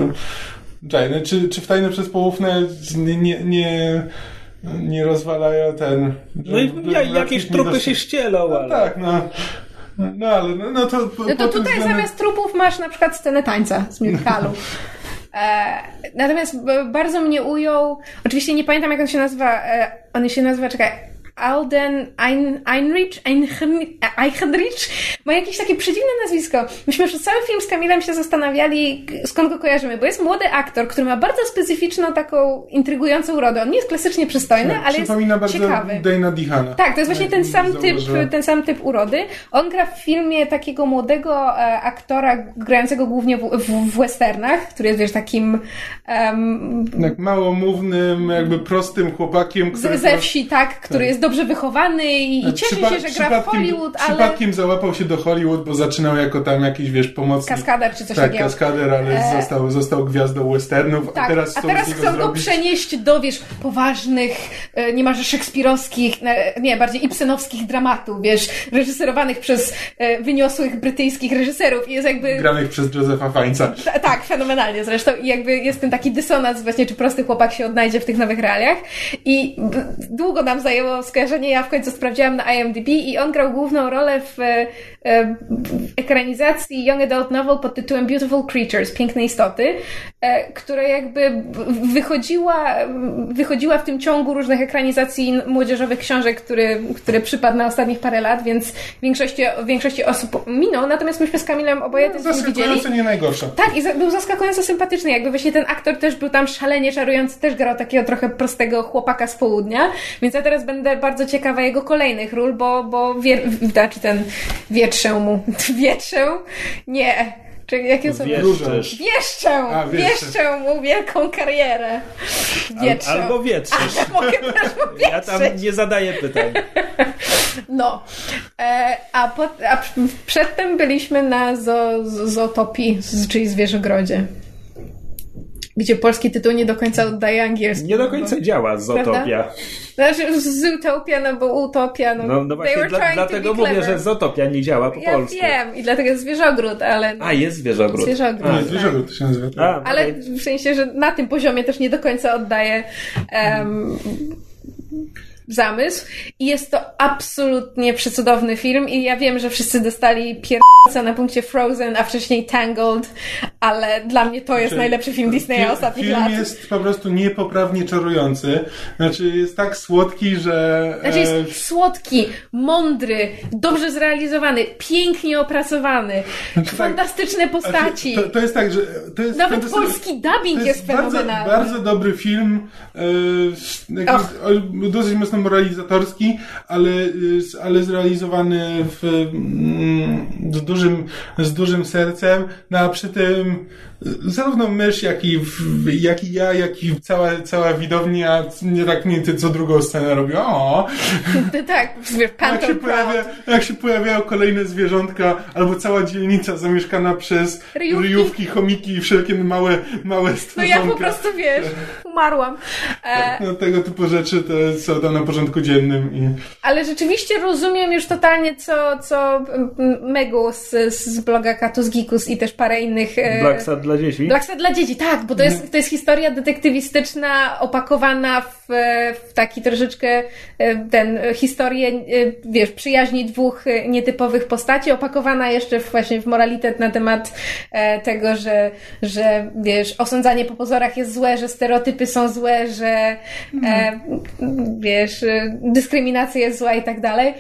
no, czy, czy w tajne przez poufne nie, nie, nie nie rozwalają ten... No i ja, jakieś trupy się ścielą, no ale... tak, no. No ale no, no to... Po, no to tutaj względem... zamiast trupów masz na przykład scenę tańca z musicalu. E, natomiast bardzo mnie ujął, oczywiście nie pamiętam jak on się nazywa, e, on się nazywa, czekaj, Alden Ein, Einrich, Eichenrich, ma jakieś takie przedziwne nazwisko. Myśmy przez cały film z Kamilem się zastanawiali, skąd go kojarzymy, bo jest młody aktor, który ma bardzo specyficzną, taką intrygującą urodę. On nie jest klasycznie przystojny, tak, ale jest bardzo ciekawy. Dana Dihana. Tak, to jest właśnie ten sam, typ, ten sam typ urody. On gra w filmie takiego młodego e, aktora, grającego głównie w, w, w westernach, który jest, wiesz, takim... Um, tak małomównym, jakby prostym chłopakiem, który... Ze wsi, tak, który tak. jest dobrze wychowany i, i cieszy się, że gra w Hollywood, ale... Przypadkiem załapał się do Hollywood, bo zaczynał jako tam jakiś, wiesz, pomocnik. Kaskader czy coś tak, takiego. Tak, kaskader, ale e... został, został gwiazdą westernów, tak, a teraz A teraz chcą go przenieść do, wiesz, poważnych, e, niemalże szekspirowskich, nie, bardziej ibsenowskich dramatów, wiesz, reżyserowanych przez e, wyniosłych brytyjskich reżyserów i jest jakby... Granych przez Josepha Fańca. Tak, fenomenalnie zresztą i jakby jest ten taki dysonans właśnie, czy prosty chłopak się odnajdzie w tych nowych realiach i długo nam zajęło skojarzenie, ja w końcu sprawdziłam na IMDb i on grał główną rolę w, e, w ekranizacji Young Adult Novel pod tytułem Beautiful Creatures, Piękne Istoty, e, która jakby wychodziła, wychodziła w tym ciągu różnych ekranizacji młodzieżowych książek, który, który przypadł na ostatnich parę lat, więc większości, większości osób minął, natomiast myśmy z Kamilem oboje no, ten film widzieli. nie najgorsza. Tak, i był zaskakująco sympatyczny, jakby właśnie ten aktor też był tam szalenie czarujący, też grał takiego trochę prostego chłopaka z południa, więc ja teraz będę bardzo ciekawa jego kolejnych ról, bo, bo wier, znaczy ten wietrzę mu, wietrzę? Nie. Czy jakie są? Wieszczę! A, wieszczę mu wielką karierę. Wietrzę. Al, albo wietrzesz. Ale mogę też Ja tam nie zadaję pytań. No. E, a, po, a przedtem byliśmy na zo, Zootopii, czyli Zwierzogrodzie gdzie polski tytuł nie do końca oddaje angielski. Nie do końca bo, działa Zootopia. Znaczy Zootopia, no bo Utopia, no. No, no właśnie, dla, dlatego mówię, że Zootopia nie działa po ja polsku. Ja wiem i dlatego jest Zwierzogród, ale... No. A, jest Zwierzogród. Zwierzogród. A, Zwierzogród to się nazywa. Tak. A, ale okay. w sensie, że na tym poziomie też nie do końca oddaje um, zamysł i jest to absolutnie przecudowny film i ja wiem, że wszyscy dostali pier na punkcie Frozen, a wcześniej Tangled, ale dla mnie to jest znaczy, najlepszy film Disneya ostatnich film lat. Film jest po prostu niepoprawnie czarujący. Znaczy jest tak słodki, że... Znaczy jest e... słodki, mądry, dobrze zrealizowany, pięknie opracowany, znaczy, tak, fantastyczne tak, postaci. To, to, jest tak, że... To jest Nawet polski dubbing jest, jest fenomenalny. Bardzo, bardzo dobry film, e, dosyć mocno moralizatorski, ale, ale zrealizowany w, mm, w dużym, z dużym sercem, no a przy tym zarówno mysz, jak i, jak i ja, jak i cała, cała widownia nie tak mniej co drugą scenę robią. O! tak, jak się, pojawia, jak się pojawiają kolejne zwierzątka, albo cała dzielnica zamieszkana przez ryjówki, ryjówki chomiki i wszelkie małe, małe stworzonka. No ja po prostu, wiesz, umarłam. E... No tego typu rzeczy to są tam na porządku dziennym. I... Ale rzeczywiście rozumiem już totalnie, co, co Megu z, z bloga Katus Gikus i też parę innych... E... Black Sad dla dzieci? Black dla dzieci, tak, bo to jest, to jest historia detektywistyczna opakowana w, w taki troszeczkę e, ten, historię, e, wiesz, przyjaźni dwóch e, nietypowych postaci, opakowana jeszcze w, właśnie w moralitet na temat tego, że, że wiesz, osądzanie po pozorach jest złe, że stereotypy są złe, że e, wiesz, dyskryminacja jest zła i tak dalej.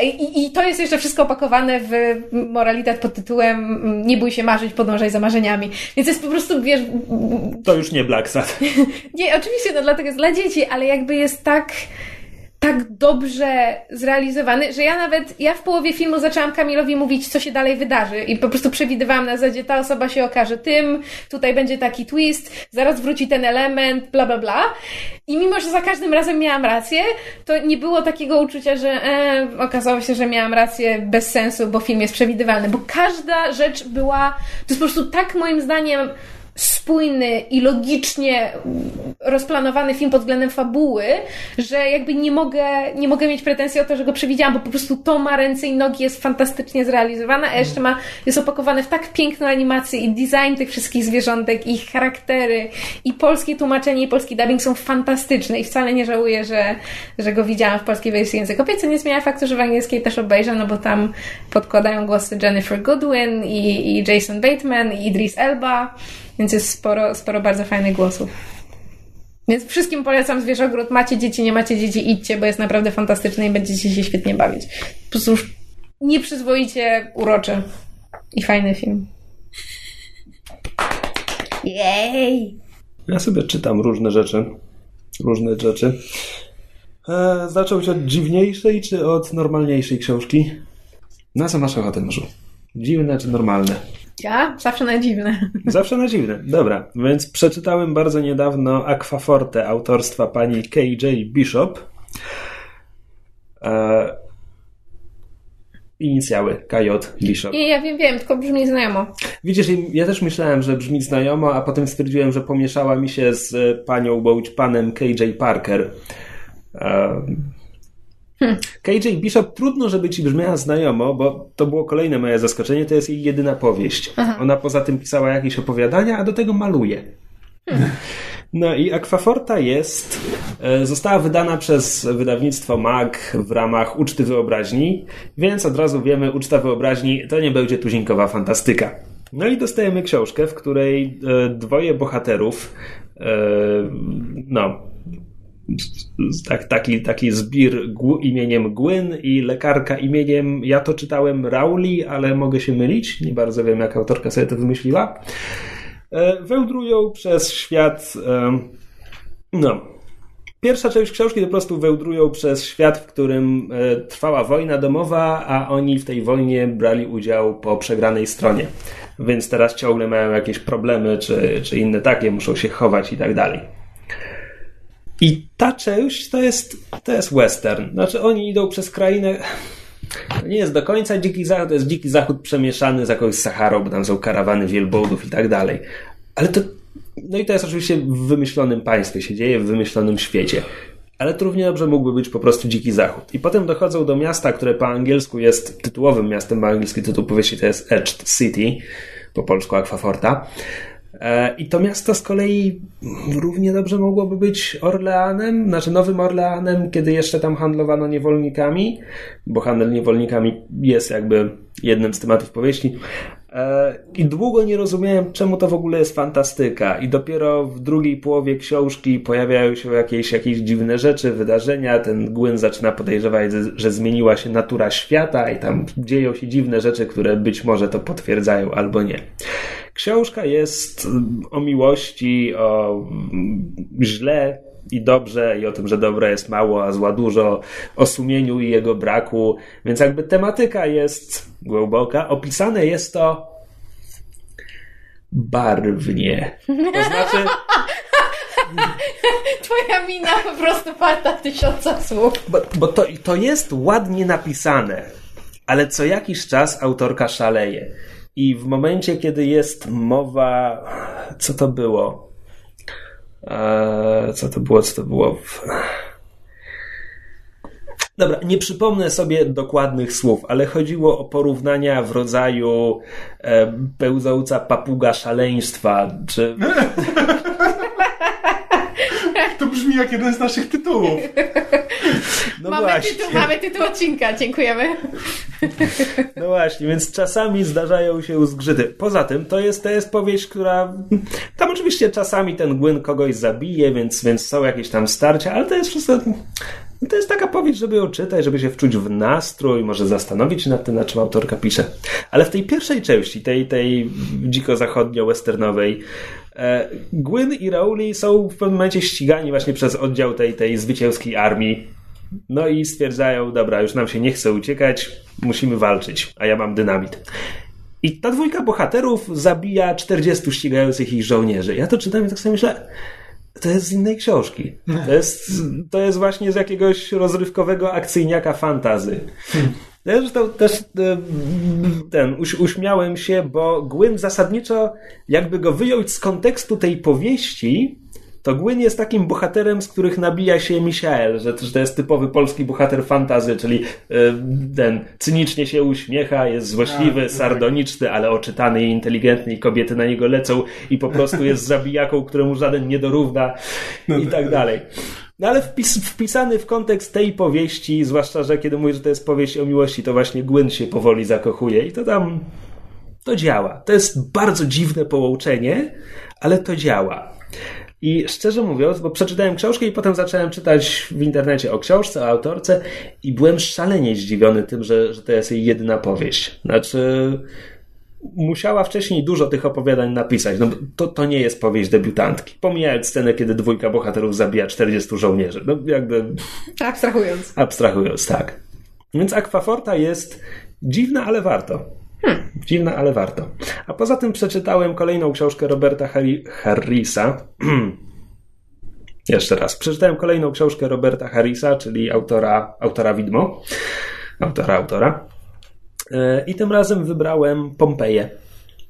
I, I to jest jeszcze wszystko opakowane w moralitet pod tytułem Nie bój się marzyć, podążaj za marzeniami. Więc jest po prostu, wiesz... To już nie Black Sad. nie, oczywiście, no dlatego jest dla dzieci, ale jakby jest tak tak dobrze zrealizowany, że ja nawet, ja w połowie filmu zaczęłam Kamilowi mówić, co się dalej wydarzy i po prostu przewidywałam na zasadzie, ta osoba się okaże tym, tutaj będzie taki twist, zaraz wróci ten element, bla, bla, bla. I mimo, że za każdym razem miałam rację, to nie było takiego uczucia, że e, okazało się, że miałam rację bez sensu, bo film jest przewidywalny, bo każda rzecz była, to jest po prostu tak moim zdaniem spójny i logicznie rozplanowany film pod względem fabuły, że jakby nie mogę, nie mogę mieć pretensji o to, że go przewidziałam, bo po prostu to ma ręce i nogi, jest fantastycznie zrealizowane, a jeszcze ma, jest opakowane w tak piękną animację i design tych wszystkich zwierzątek, ich charaktery, i polskie tłumaczenie, i polski dubbing są fantastyczne. I wcale nie żałuję, że, że go widziałam w polskiej wersji językowej, co nie zmienia faktu, że w angielskiej też obejrzę, no bo tam podkładają głosy Jennifer Goodwin i, i Jason Bateman i Idris Elba, więc jest sporo, sporo bardzo fajnych głosów. Więc wszystkim polecam Zwierzogród. Macie dzieci, nie macie dzieci, idźcie, bo jest naprawdę fantastyczny i będziecie się świetnie bawić. Po prostu już nieprzyzwoicie uroczy i fajny film. Jej! Ja sobie czytam różne rzeczy. Różne rzeczy. E, zacząłeś od dziwniejszej czy od normalniejszej książki? Na co masz ochotę, Marzu? Dziwne czy normalne? Ja? Zawsze na dziwne. Zawsze na dziwne. Dobra, więc przeczytałem bardzo niedawno Aquaforte autorstwa pani KJ Bishop. E, inicjały KJ Bishop. Nie, ja wiem, wiem, tylko brzmi znajomo. Widzisz, ja też myślałem, że brzmi znajomo, a potem stwierdziłem, że pomieszała mi się z panią bądź panem KJ Parker. Um, Hmm. KJ Bishop trudno, żeby ci brzmiała znajomo, bo to było kolejne moje zaskoczenie, to jest jej jedyna powieść. Aha. Ona poza tym pisała jakieś opowiadania, a do tego maluje. Hmm. No i Aquaforta jest, e, została wydana przez wydawnictwo MAG w ramach Uczty Wyobraźni, więc od razu wiemy, Uczta Wyobraźni to nie będzie tuzinkowa fantastyka. No i dostajemy książkę, w której e, dwoje bohaterów, e, no, tak, taki, taki zbir imieniem Gwyn i lekarka imieniem, ja to czytałem Rowley, ale mogę się mylić, nie bardzo wiem jak autorka sobie to wymyśliła, e, wełdrują przez świat, e, no, Pierwsza część książki po prostu wełdrują przez świat, w którym e, trwała wojna domowa, a oni w tej wojnie brali udział po przegranej stronie. Więc teraz ciągle mają jakieś problemy, czy, czy inne takie, muszą się chować i tak dalej. I ta część to jest, to jest western. Znaczy oni idą przez krainę. To nie jest do końca dziki zachód, to jest dziki zachód przemieszany z jakąś Saharą, bo tam są karawany wielbłądów i tak dalej. Ale to. No i to jest oczywiście w wymyślonym państwie, się dzieje w wymyślonym świecie. Ale to równie dobrze mógłby być po prostu dziki zachód. I potem dochodzą do miasta, które po angielsku jest tytułowym miastem, bo angielski tytuł powieści to jest Edged City, po polsku Aquaforta. E, I to miasto z kolei równie dobrze mogłoby być Orleanem, znaczy Nowym Orleanem, kiedy jeszcze tam handlowano niewolnikami, bo handel niewolnikami jest jakby jednym z tematów powieści. E, I długo nie rozumiałem, czemu to w ogóle jest fantastyka. I dopiero w drugiej połowie książki pojawiają się jakieś, jakieś dziwne rzeczy, wydarzenia. Ten Gwyn zaczyna podejrzewać, że zmieniła się natura świata i tam dzieją się dziwne rzeczy, które być może to potwierdzają albo nie. Książka jest o miłości, o źle i dobrze, i o tym, że dobre jest mało, a zła dużo, o sumieniu i jego braku. Więc jakby tematyka jest głęboka. Opisane jest to barwnie. To znaczy. Twoja mina po prostu warta tysiąca słów. Bo, bo to, to jest ładnie napisane, ale co jakiś czas autorka szaleje. I w momencie, kiedy jest mowa, co to było? Eee, co to było, co to było? Dobra, nie przypomnę sobie dokładnych słów, ale chodziło o porównania w rodzaju e, papuga szaleństwa, czy... To brzmi jak jeden z naszych tytułów. No mamy, właśnie. tytuł, mamy tytuł odcinka, dziękujemy. No właśnie, więc czasami zdarzają się zgrzyty. Poza tym, to jest, to jest powieść, która. Tam oczywiście czasami ten Gwyn kogoś zabije, więc, więc są jakieś tam starcia, ale to jest wszystko. To jest taka powieść, żeby ją czytać, żeby się wczuć w nastrój, może zastanowić się nad tym, na czym autorka pisze. Ale w tej pierwszej części, tej, tej dziko-zachodnio-westernowej, Gwyn i Rowley są w pewnym momencie ścigani właśnie przez oddział tej, tej zwycięskiej armii no i stwierdzają, dobra, już nam się nie chce uciekać, musimy walczyć, a ja mam dynamit. I ta dwójka bohaterów zabija 40 ścigających ich żołnierzy. Ja to czytam i tak sobie myślę, to jest z innej książki. To jest, to jest właśnie z jakiegoś rozrywkowego akcyjniaka fantazy. Ja zresztą też e, ten, uś, uśmiałem się, bo Gwyn zasadniczo, jakby go wyjąć z kontekstu tej powieści, to Gwyn jest takim bohaterem, z których nabija się Michael, że, to jest typowy polski bohater fantazy, czyli e, ten cynicznie się uśmiecha, jest złośliwy, A, tak. sardoniczny, ale oczytany i inteligentny i kobiety na niego lecą i po prostu jest zabijaką, któremu żaden nie dorówna No i tak, tak tak. dalej. No ale wpis, wpisany w kontekst tej powieści, zwłaszcza, że kiedy mówię, że to jest powieść o miłości, to właśnie Gwyn się powoli zakochuje i to tam to działa. To jest bardzo dziwne połączenie, ale to działa. I szczerze mówiąc, bo przeczytałem książkę i potem zacząłem czytać w internecie o książce, o autorce i byłem szalenie zdziwiony tym, że, że to jest jej jedyna powieść. Znaczy, musiała wcześniej dużo tych opowiadań napisać. No, to, to nie jest powieść debiutantki. Pomijając scenę, kiedy dwójka bohaterów zabija 40 żołnierzy. No, jakby Abstrahując. abstrahując, tak. Więc Aquaforta jest dziwna, ale warto. Dziwna, ale warto. A poza tym przeczytałem kolejną książkę Roberta Harri- Harrisa. Jeszcze raz. Przeczytałem kolejną książkę Roberta Harrisa, czyli autora, autora Widmo. Autora, autora. E, I tym razem wybrałem Pompeję.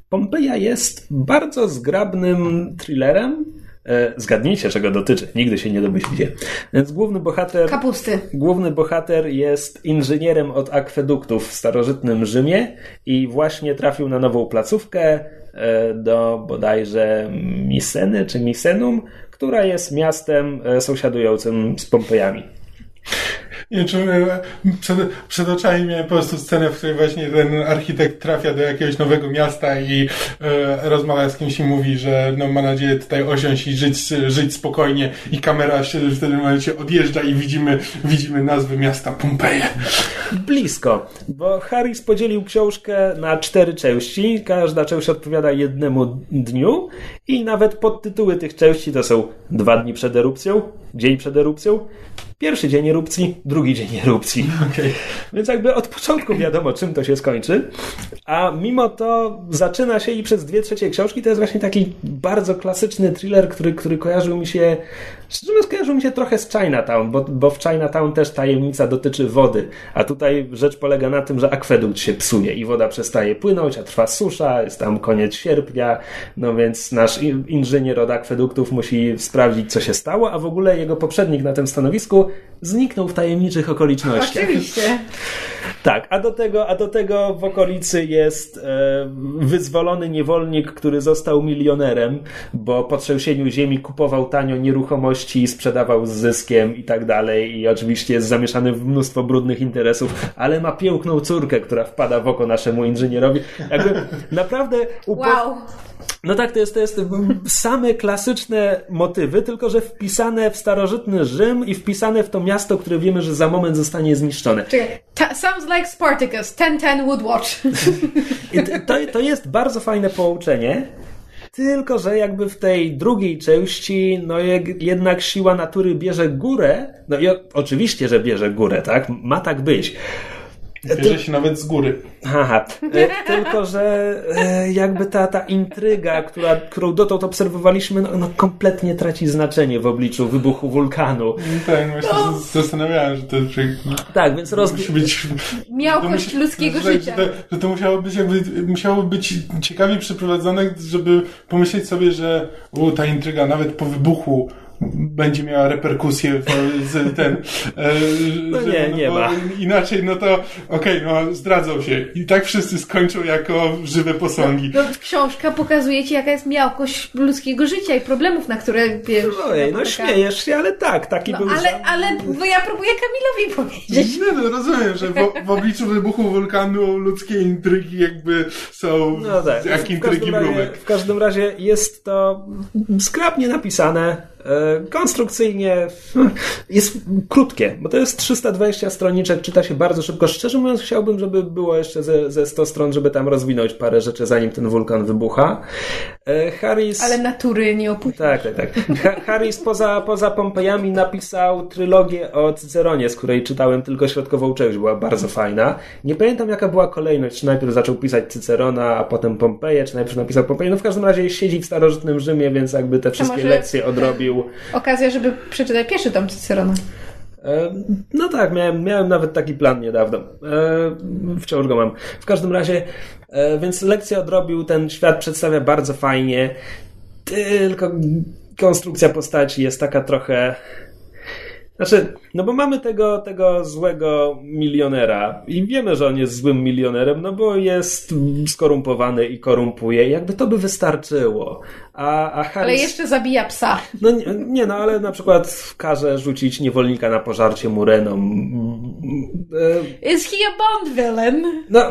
Pompeja jest bardzo zgrabnym thrillerem. E, Zgadnijcie, czego dotyczy. Nigdy się nie domyślicie. Więc główny bohater. Kapusty. Główny bohater jest inżynierem od akweduktów w starożytnym Rzymie i właśnie trafił na nową placówkę e, do bodajże Miseny czy Misenum, która jest miastem sąsiadującym z Pompejami. Nie e, przed, przed oczami miałem po prostu scenę, w której właśnie ten architekt trafia do jakiegoś nowego miasta i e, rozmawia z kimś i mówi, że no, ma nadzieję tutaj osiąść i żyć, żyć spokojnie i kamera się w tym momencie odjeżdża i widzimy, widzimy nazwę miasta Pompeje. Blisko, bo Harris podzielił książkę na cztery części. Każda część odpowiada jednemu dniu i nawet podtytuły tych części to są dwa dni przed erupcją, dzień przed erupcją, pierwszy dzień erupcji, drugi dzień erupcji. Więc jakby od początku wiadomo, czym to się skończy. A mimo to zaczyna się i przez dwie trzecie książki to jest właśnie taki bardzo klasyczny thriller, który, który kojarzył mi się, szczerze mówiąc, kojarzył mi się trochę z Chinatown, bo, bo w Chinatown też tajemnica dotyczy wody. A tutaj rzecz polega na tym, że akwedukt się psuje i woda przestaje płynąć, a trwa susza, jest tam koniec sierpnia, no więc nasz in- inżynier od akweduktów musi sprawdzić, co się stało, a w ogóle jego poprzednik na tym stanowisku zniknął w tajemniczych okolicznościach. Oczywiście. Tak, a do tego, a do tego w okolicy jest e, wyzwolony niewolnik, który został milionerem, bo po trzęsieniu ziemi kupował tanio nieruchomości i sprzedawał z zyskiem i tak dalej. I oczywiście jest zamieszany w mnóstwo brudnych interesów, ale ma piękną córkę, która wpada w oko naszemu inżynierowi. Jakby naprawdę upo- Wow. No tak, to jest, to jest same klasyczne motywy, tylko że wpisane w starożytny Rzym i wpisane w to miasto, które wiemy, że za moment zostanie zniszczone. Czekaj. Sounds like Spartacus. 10-10 would watch. To, to jest bardzo fajne połączenie. Tylko, że jakby w tej drugiej części, no jednak siła natury bierze górę. No i oczywiście, że bierze górę, tak? Ma tak być. Bierze się nawet z góry. Haha. E, tylko, że e, jakby ta, ta intryga, która, którą dotąd obserwowaliśmy, no, no kompletnie traci znaczenie w obliczu wybuchu wulkanu. Tak, właśnie No. zastanawiałem, że to że Tak, więc roz... musi być... Miałkość ludzkiego że, życia. Że to, że to musiało być jakby, musiało być ciekawie przeprowadzone, żeby pomyśleć sobie, że u, ta intryga nawet po wybuchu będzie miała reperkusje w- z ten. E, No że- nie, nie bo ma. Inaczej, no to okej, no zdradzą się. I tak wszyscy skończą jako żywe posągi. No, książka pokazuje ci, jaka jest miałkość ludzkiego życia i problemów, na które wiesz. Ojej, no napotyka. śmiejesz się, ale tak, taki No, był ale, zam- ale bo ja próbuję Kamilowi powiedzieć. Nie, no rozumiem, że w, w obliczu wybuchu wulkanu ludzkie intrygi jakby są No tak. jak W intrygi każdym, razie, w każdym razie jest to skrapnie napisane, konstrukcyjnie, jest krótkie, bo to jest 320 stroniczek, czyta się bardzo szybko. Szczerze mówiąc, chciałbym, żeby było jeszcze ze, ze 100 stron, żeby tam rozwinąć parę rzeczy, zanim ten wulkan wybucha. E, Harris... Ale natury nie opuści. Tak, tak, tak. Ha- Harris poza, poza Pompejami napisał trylogię o Cyceronie, z której czytałem tylko środkową część, była bardzo fajna. Nie pamiętam jaka była kolejność, czy najpierw zaczął pisać Cycerona, a potem Pompeję, czy najpierw napisał Pompeję. No w każdym razie siedzi w starożytnym Rzymie, więc jakby te wszystkie lekcje odrobił. Okazja, żeby przeczytać pierwszy tom Cycerona. E, no tak, miałem, miałem nawet taki plan niedawno. E, wciąż go mam. W każdym razie, e, więc lekcję odrobił, ten świat przedstawia bardzo fajnie, tylko konstrukcja postaci jest taka trochę znaczy, no bo mamy tego, tego złego milionera i wiemy, że on jest złym milionerem, no bo jest skorumpowany i korumpuje. Jakby to by wystarczyło. A, a Harris... Ale jeszcze zabija psa. No nie, nie, no ale na przykład każe rzucić niewolnika na pożarcie murenom. Is he a Bond villain? No...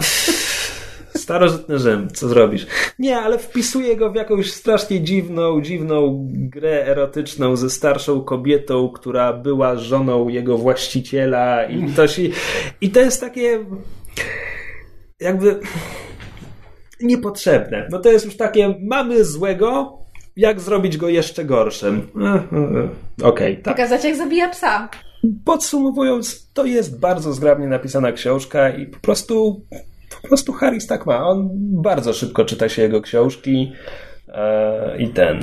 Starożytny Rzym, co zrobisz? Nie, ale wpisuje go w jakąś strasznie dziwną, dziwną grę erotyczną ze starszą kobietą, która była żoną jego właściciela i ktoś... I, i to jest takie jakby niepotrzebne. No to jest już takie, mamy złego, jak zrobić go jeszcze gorszym. Okej, okay, tak. Pokazać jak zabija psa. Podsumowując, to jest bardzo zgrabnie napisana książka i po prostu po prostu Harris tak ma. On bardzo szybko czyta się jego książki e, i ten.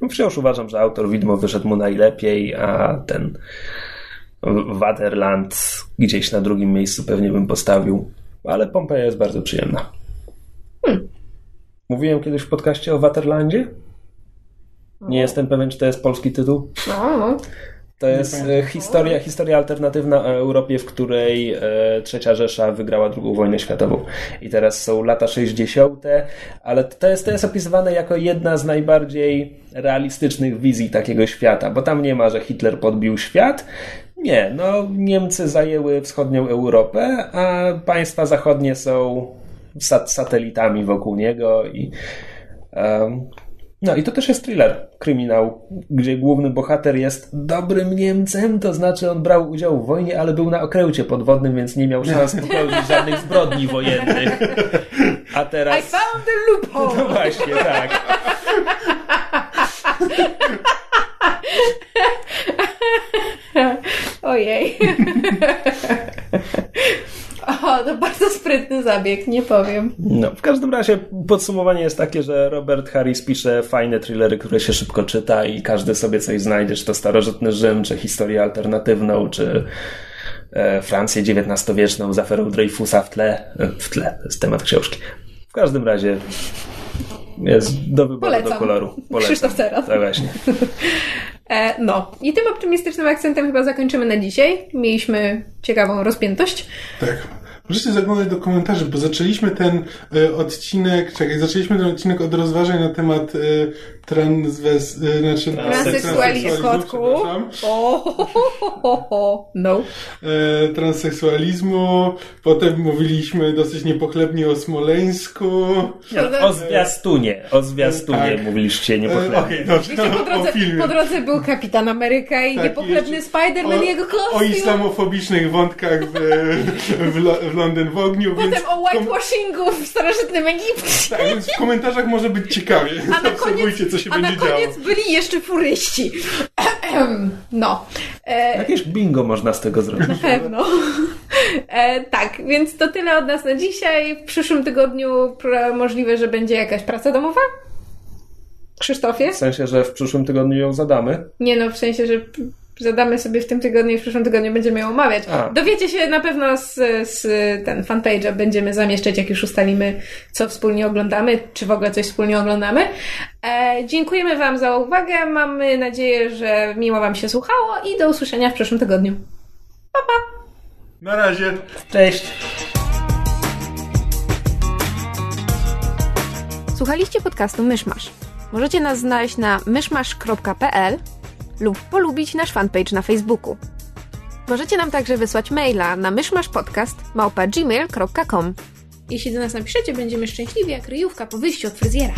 No wciąż uważam, że autor Widmo wyszedł mu najlepiej, a ten Waterland gdzieś na drugim miejscu pewnie bym postawił. Ale Pompeja jest bardzo przyjemna. Hmm. Mówiłem kiedyś w podcaście o Waterlandzie? Nie jestem pewien, czy to jest polski tytuł. No. To jest e, historia, historia alternatywna o Europie, w której e, trzecia Rzesza wygrała II wojnę światową. I teraz są lata 60., ale to jest, to jest opisywane jako jedna z najbardziej realistycznych wizji takiego świata, bo tam nie ma, że Hitler podbił świat. Nie, no Niemcy zajęły wschodnią Europę, a państwa zachodnie są sat satelitami wokół niego i um, no i to też jest thriller, kryminał, gdzie główny bohater jest dobrym Niemcem, to znaczy on brał udział w wojnie, ale był na okręcie podwodnym, więc nie miał szans popełnić żadnych zbrodni wojennych. A teraz... I found the loophole! No właśnie, tak. Ojej. O, to bardzo sprytny zabieg, nie powiem. No, w każdym razie podsumowanie jest takie, że Robert Harris pisze fajne thrillery, które się szybko czyta i każdy sobie coś znajdzie, czy to starożytny Rzym, czy historię alternatywną, czy e, Francję XIX-wieczną z aferą Dreyfusa w tle. E, w tle, to jest temat książki. W każdym razie jest do wyboru, Polecam. do koloru. Polecam. Krzysztof Ceras. Tak właśnie. E, no, i tym optymistycznym akcentem chyba zakończymy na dzisiaj. Mieliśmy ciekawą rozpiętość. Tak. Możecie zaglądać do komentarzy, bo zaczęliśmy ten y, odcinek, czekaj, zaczęliśmy ten odcinek od rozważań na temat y, transwes, y, znaczy, transseksualizmu, o, no. E, transseksualizmu, potem mówiliśmy dosyć niepochlebnie o Smoleńsku. Nie, o zwiastunie, o zwiastunie tak. mówiliście niepochlebnie. E, okay, dobrze, no, po, drodze, po drodze był Kapitan Ameryka i tak, niepochlebny Spider-Man i jego kostium. O islamofobicznych wątkach w, w, w Londyn w ogniu. Potem więc o whitewashingu w starożytnym Egipcie. Tak, więc w komentarzach może być ciekawie. A na koniec, co się a będzie działo. A na koniec byli jeszcze furyści. no. E... Jakieś bingo można z tego zrobić. Na pewno. E, tak, więc to tyle od nas na dzisiaj. W przyszłym tygodniu możliwe, że będzie jakaś praca domowa? Krzysztofie? W sensie, że w przyszłym tygodniu ją zadamy? Nie no, w sensie, że zadamy sobie w tym tygodniu i w przyszłym tygodniu będziemy ją omawiać. A. Dowiecie się na pewno z, z ten fanpage'a będziemy zamieszczać, jak już ustalimy, co wspólnie oglądamy, czy w ogóle coś wspólnie oglądamy. E, dziękujemy Wam za uwagę. Mamy nadzieję, że miło Wam się słuchało i do usłyszenia w przyszłym tygodniu. Pa, pa! Na razie. Cześć. Słuchaliście podcastu Myszmasz. Możecie nas znaleźć na myszmasz.pl lub polubić nasz fanpage na Facebooku. Możecie nam także wysłać maila na myszmaszpodcast.gmail.com Jeśli do nas napiszecie, będziemy szczęśliwi jak ryjówka po wyjściu od fryzjera.